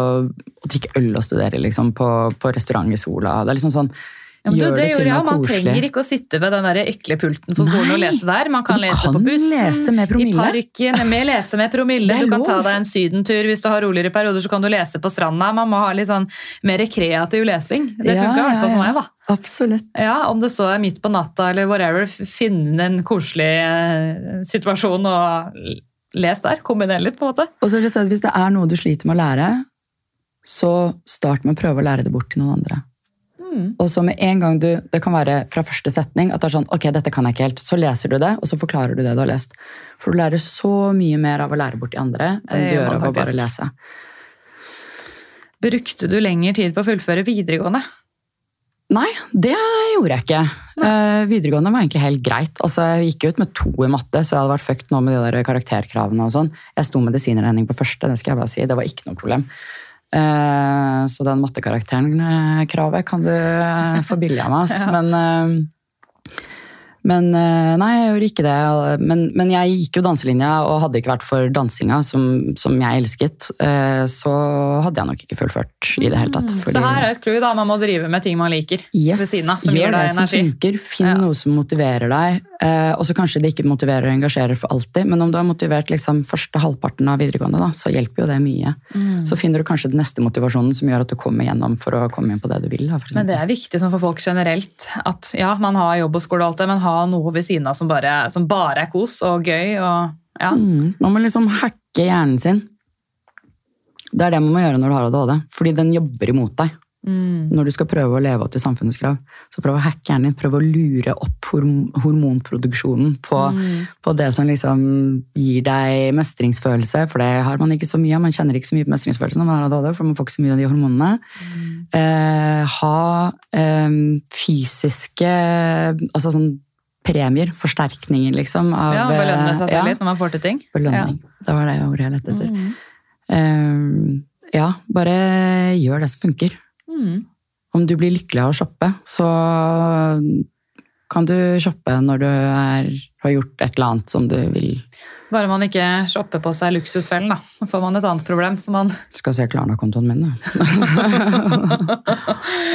drikke øl og studere liksom, på, på restaurant i sola. Det er liksom sånn, Ja, men du, det gjorde jeg. Man koselig. trenger ikke å sitte ved den der ekle pulten på skolen og lese der. Man kan lese kan på bussen, lese med i parken, med lese med promille. Du kan ta deg en sydentur hvis du har roligere perioder, så kan du lese på stranda. Man må ha litt sånn mer kreativ lesing. Det Ja, funka i hvert fall for meg, da. Absolutt. Ja, Om det så er midt på natta eller whatever, finne en koselig eh, situasjon og les der. Kombinere litt, på en måte. Og så Hvis det er noe du sliter med å lære, så start med å prøve å lære det bort til noen andre. Mm. Og så med en gang du, Det kan være fra første setning at det er sånn, ok, dette kan jeg ikke helt. Så leser du det, og så forklarer du det du har lest. For du lærer så mye mer av å lære bort de andre enn du gjør av å bare lese. Brukte du lengre tid på å fullføre videregående? Nei, det gjorde jeg ikke. Eh, videregående var egentlig helt greit. Altså, jeg gikk ut med to i matte, så jeg hadde vært fucked nå med de der karakterkravene. og sånn. Jeg sto medisinregning på første, det skal jeg bare si. Det var ikke noe problem. Eh, så den mattekarakteren-kravet kan du eh, få billig av meg. Ja. Men, eh, men eh, nei, jeg gjorde ikke det. Men, men jeg gikk jo danselinja, og hadde det ikke vært for dansinga, som, som jeg elsket, eh, så hadde jeg nok ikke fullført i det hele tatt. Så her er et clou, da. Man må drive med ting man liker Yes, ved siden av, som gjør det deg energi. funker. Finn Ja. noe som motiverer deg. Eh, og så kanskje det ikke motiverer og engasjerer for alltid, men om du har motivert liksom første halvparten av videregående, da, så hjelper jo det mye. Mm. Så finner du kanskje den neste motivasjonen som gjør at du kommer gjennom for å komme inn på det du vil. Da, Men det er viktig for folk generelt. At ja, man har jobb og skole og alt det, men ha noe ved siden av som bare, som bare er kos og gøy. Og, ja. Mm, man må liksom hacke hjernen sin. Det er det man må gjøre når du har ADHD, fordi den jobber imot deg. Mm. Når du skal prøve å leve opp til samfunnets krav. Så prøv å hacke hjernen din. Prøv å lure opp hormonproduksjonen på, Mm. på det som liksom gir deg mestringsfølelse. For det har man ikke så mye av. Man kjenner ikke så mye på mestringsfølelsen når man har ADHD, for man får ikke så mye av de hormonene. Eh, ha eh, fysiske altså sånn premier, forsterkninger, liksom. Av, ja, belønne seg selv ja, litt når man får til ting. Belønning. Det var det ordet jeg lette etter. Mm. Um, ja, bare gjør det som funker. Mm. Om du blir lykkelig av å shoppe, så kan du shoppe når du er, har gjort et eller annet som du vil. Bare man ikke shopper på seg luksusfellen, da. Da får man et annet problem. som man... Skal se Klarna-kontoen min, du.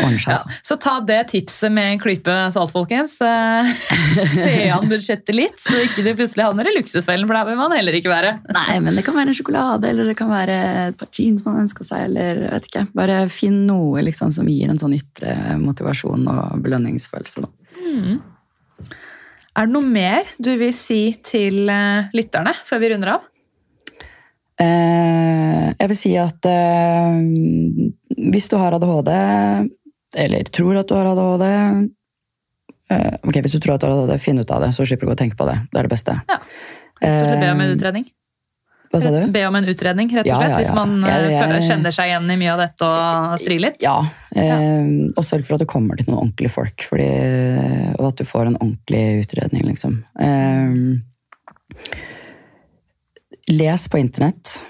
Ordner seg, Ja. altså. Så ta det tipset med en klype salt, folkens. Eh, Se an budsjettet litt, så ikke det plutselig havner i luksusfellen, for der vil man heller ikke være. Nei, men det kan være en sjokolade, eller det kan være et par jeans man ønsker seg, eller vet ikke. Bare finn noe liksom, som gir en sånn ytre motivasjon og belønningsfølelse. Da. Er det noe mer du vil si til eh, lytterne før vi runder av? Eh, jeg vil si at eh, hvis du har ADHD, eller tror at du har ADHD Ok, hvis du tror at du har ADHD, finn ut av det, så slipper du å tenke på det. Det er det beste. Ja. du og be om en utredning? Hva sa du? Be om en utredning, rett og Ja, slett, ja, hvis man Jeg- eh, jeg- kjenner seg igjen i mye av dette og strir litt? Ja. Eh, og sørg for at du kommer til noen ordentlige folk, fordi, og at du får en ordentlig utredning, liksom. Eh, les på internett.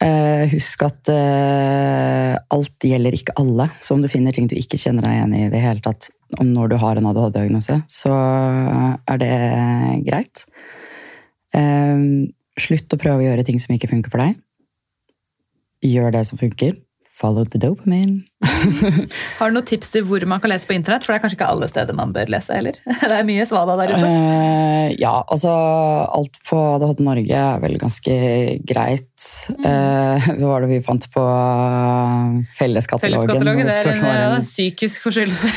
Eh, husk at eh, alt gjelder ikke alle. Så om du finner ting du ikke kjenner deg igjen i i det hele tatt om når du har en ADHD-diagnose, så er det greit. Eh, slutt å prøve å gjøre ting som ikke funker for deg. Gjør det som funker. Follow the dopamine. Har du noen tips til hvor man kan lese på internett? For det er kanskje ikke alle steder man bør lese heller. Det er mye svada der ute. Uh, ja, altså alt på ADHD Norge er vel ganske greit. Eh, hva var det vi fant på eh, felleskatalogen? Felleskatalogen det er en en- psykisk forstyrrelse.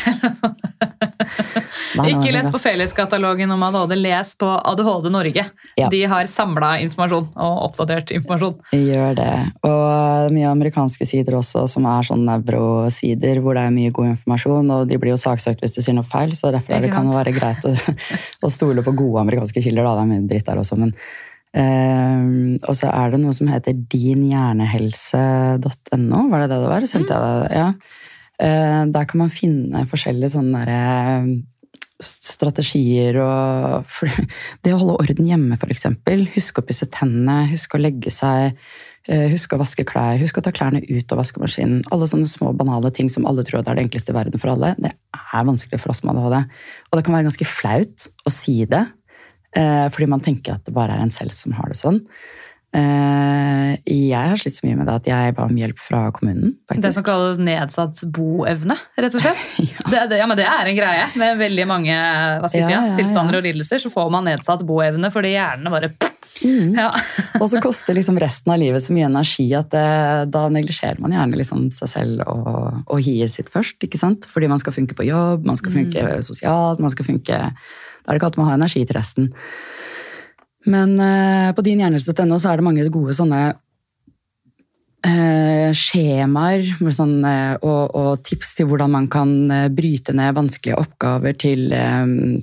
Ikke les på Felleskatalogen om ADHD, les på ADHD Norge. Ja. De har samla informasjon og oppdatert informasjon. Gjør det. Og mye amerikanske sider også, som er sånn nevrosider, hvor det er mye god informasjon, og de blir jo saksøkt hvis du sier noe feil, så derfor er det kan det være greit å, å stole på gode amerikanske kilder. Da. Det er mye dritt der også, men Um, Og så er det noe som heter dinhjernehelse.no, var det det det var? Sendte jeg? Ja. uh, der kan man finne forskjellige sånne derre strategier og Det å holde orden hjemme, f.eks. Huske å pusse tennene, huske å legge seg, eh, huske å vaske klær, huske å ta klærne ut av vaskemaskinen. Alle sånne små, banale ting som alle tror det er det enkleste i verden for alle. Det er vanskelig for oss med ADHD. Og det kan være ganske flaut å si det, eh, fordi man tenker at det bare er en selv som har det sånn. Eh, Jeg har slitt så mye med det at jeg ba om hjelp fra kommunen. Det som kalles nedsatt boevne, rett og slett. Ja. Det, det, ja, men det er en greie. Med veldig mange hva skal jeg si, Ja, ja, tilstander og lidelser så får man nedsatt boevne fordi hjernene bare Mm. ja. Og så koster liksom resten av livet så mye energi at det, da neglisjerer man gjerne liksom seg selv og, og hier sitt først. ikke sant? Fordi man skal funke på jobb, man skal funke sosialt, man skal funke Da er det ikke alltid man har energi til resten. Men eh, på dinhjernelse.no er det mange gode sånne eh, skjemaer sånn, eh, og, og tips til hvordan man kan eh, bryte ned vanskelige oppgaver til eh,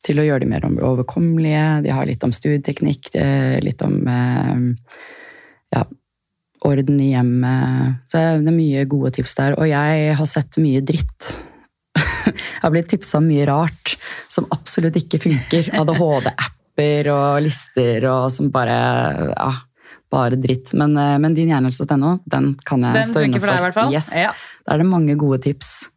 til å gjøre de mer overkommelige. De har litt om studieteknikk, litt om eh, ja, orden i hjemmet. Så det er mye gode tips der. Og jeg har sett mye dritt. Jeg har blitt tipsa om mye rart som absolutt ikke funker. ADHD-apper og lister og som bare ja, bare dritt. Men, eh, men dinhjernelse.no, den kan jeg Den stå inne for deg i hvert fall. Yes. Ja. Da er det mange gode tips.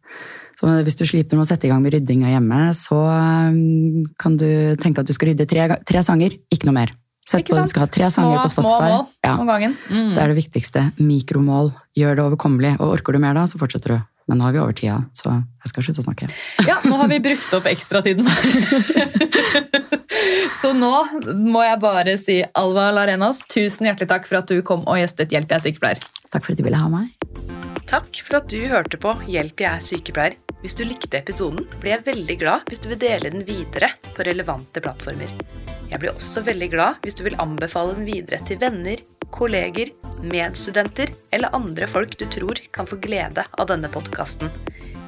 Så hvis du sliter med å sette i gang med ryddinga hjemme, så um, kan du tenke at du skal rydde tre, tre sanger, ikke noe mer. Sett på, du skal ha tre sanger på Små mål Ja, om gangen. Mm. det er det viktigste. Mikromål. Gjør det overkommelig. Og orker du mer da, så fortsetter du. Men nå er vi over tida, så jeg skal slutte å snakke. Ja, nå har vi brukt opp ekstratiden. Så nå må jeg bare si Alva Larenas, tusen hjertelig takk for at du kom og gjestet Hjelp, jeg er sykepleier. Takk for at du ville ha meg. Takk for at du hørte på Hjelp, jeg er sykepleier. Hvis du likte episoden, blir jeg veldig glad hvis du vil dele den videre på relevante plattformer. Jeg blir også veldig glad hvis du vil anbefale den videre til venner, kolleger, medstudenter eller andre folk du tror kan få glede av denne podkasten.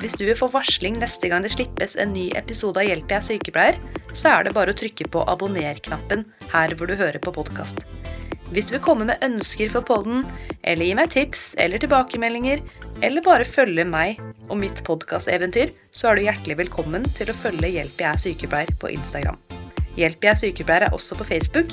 Hvis du vil få varsling neste gang det slippes en ny episode av Hjelp, jeg er sykepleier, så er det bare å trykke på abonner-knappen her hvor du hører på podkast. Hvis du vil komme med ønsker for podden, eller gi meg tips eller tilbakemeldinger, eller bare følge meg og mitt podkasteventyr, så er du hjertelig velkommen til å følge Hjelp jeg er sykepleier på Instagram. Hjelp jeg er sykepleier er også på Facebook,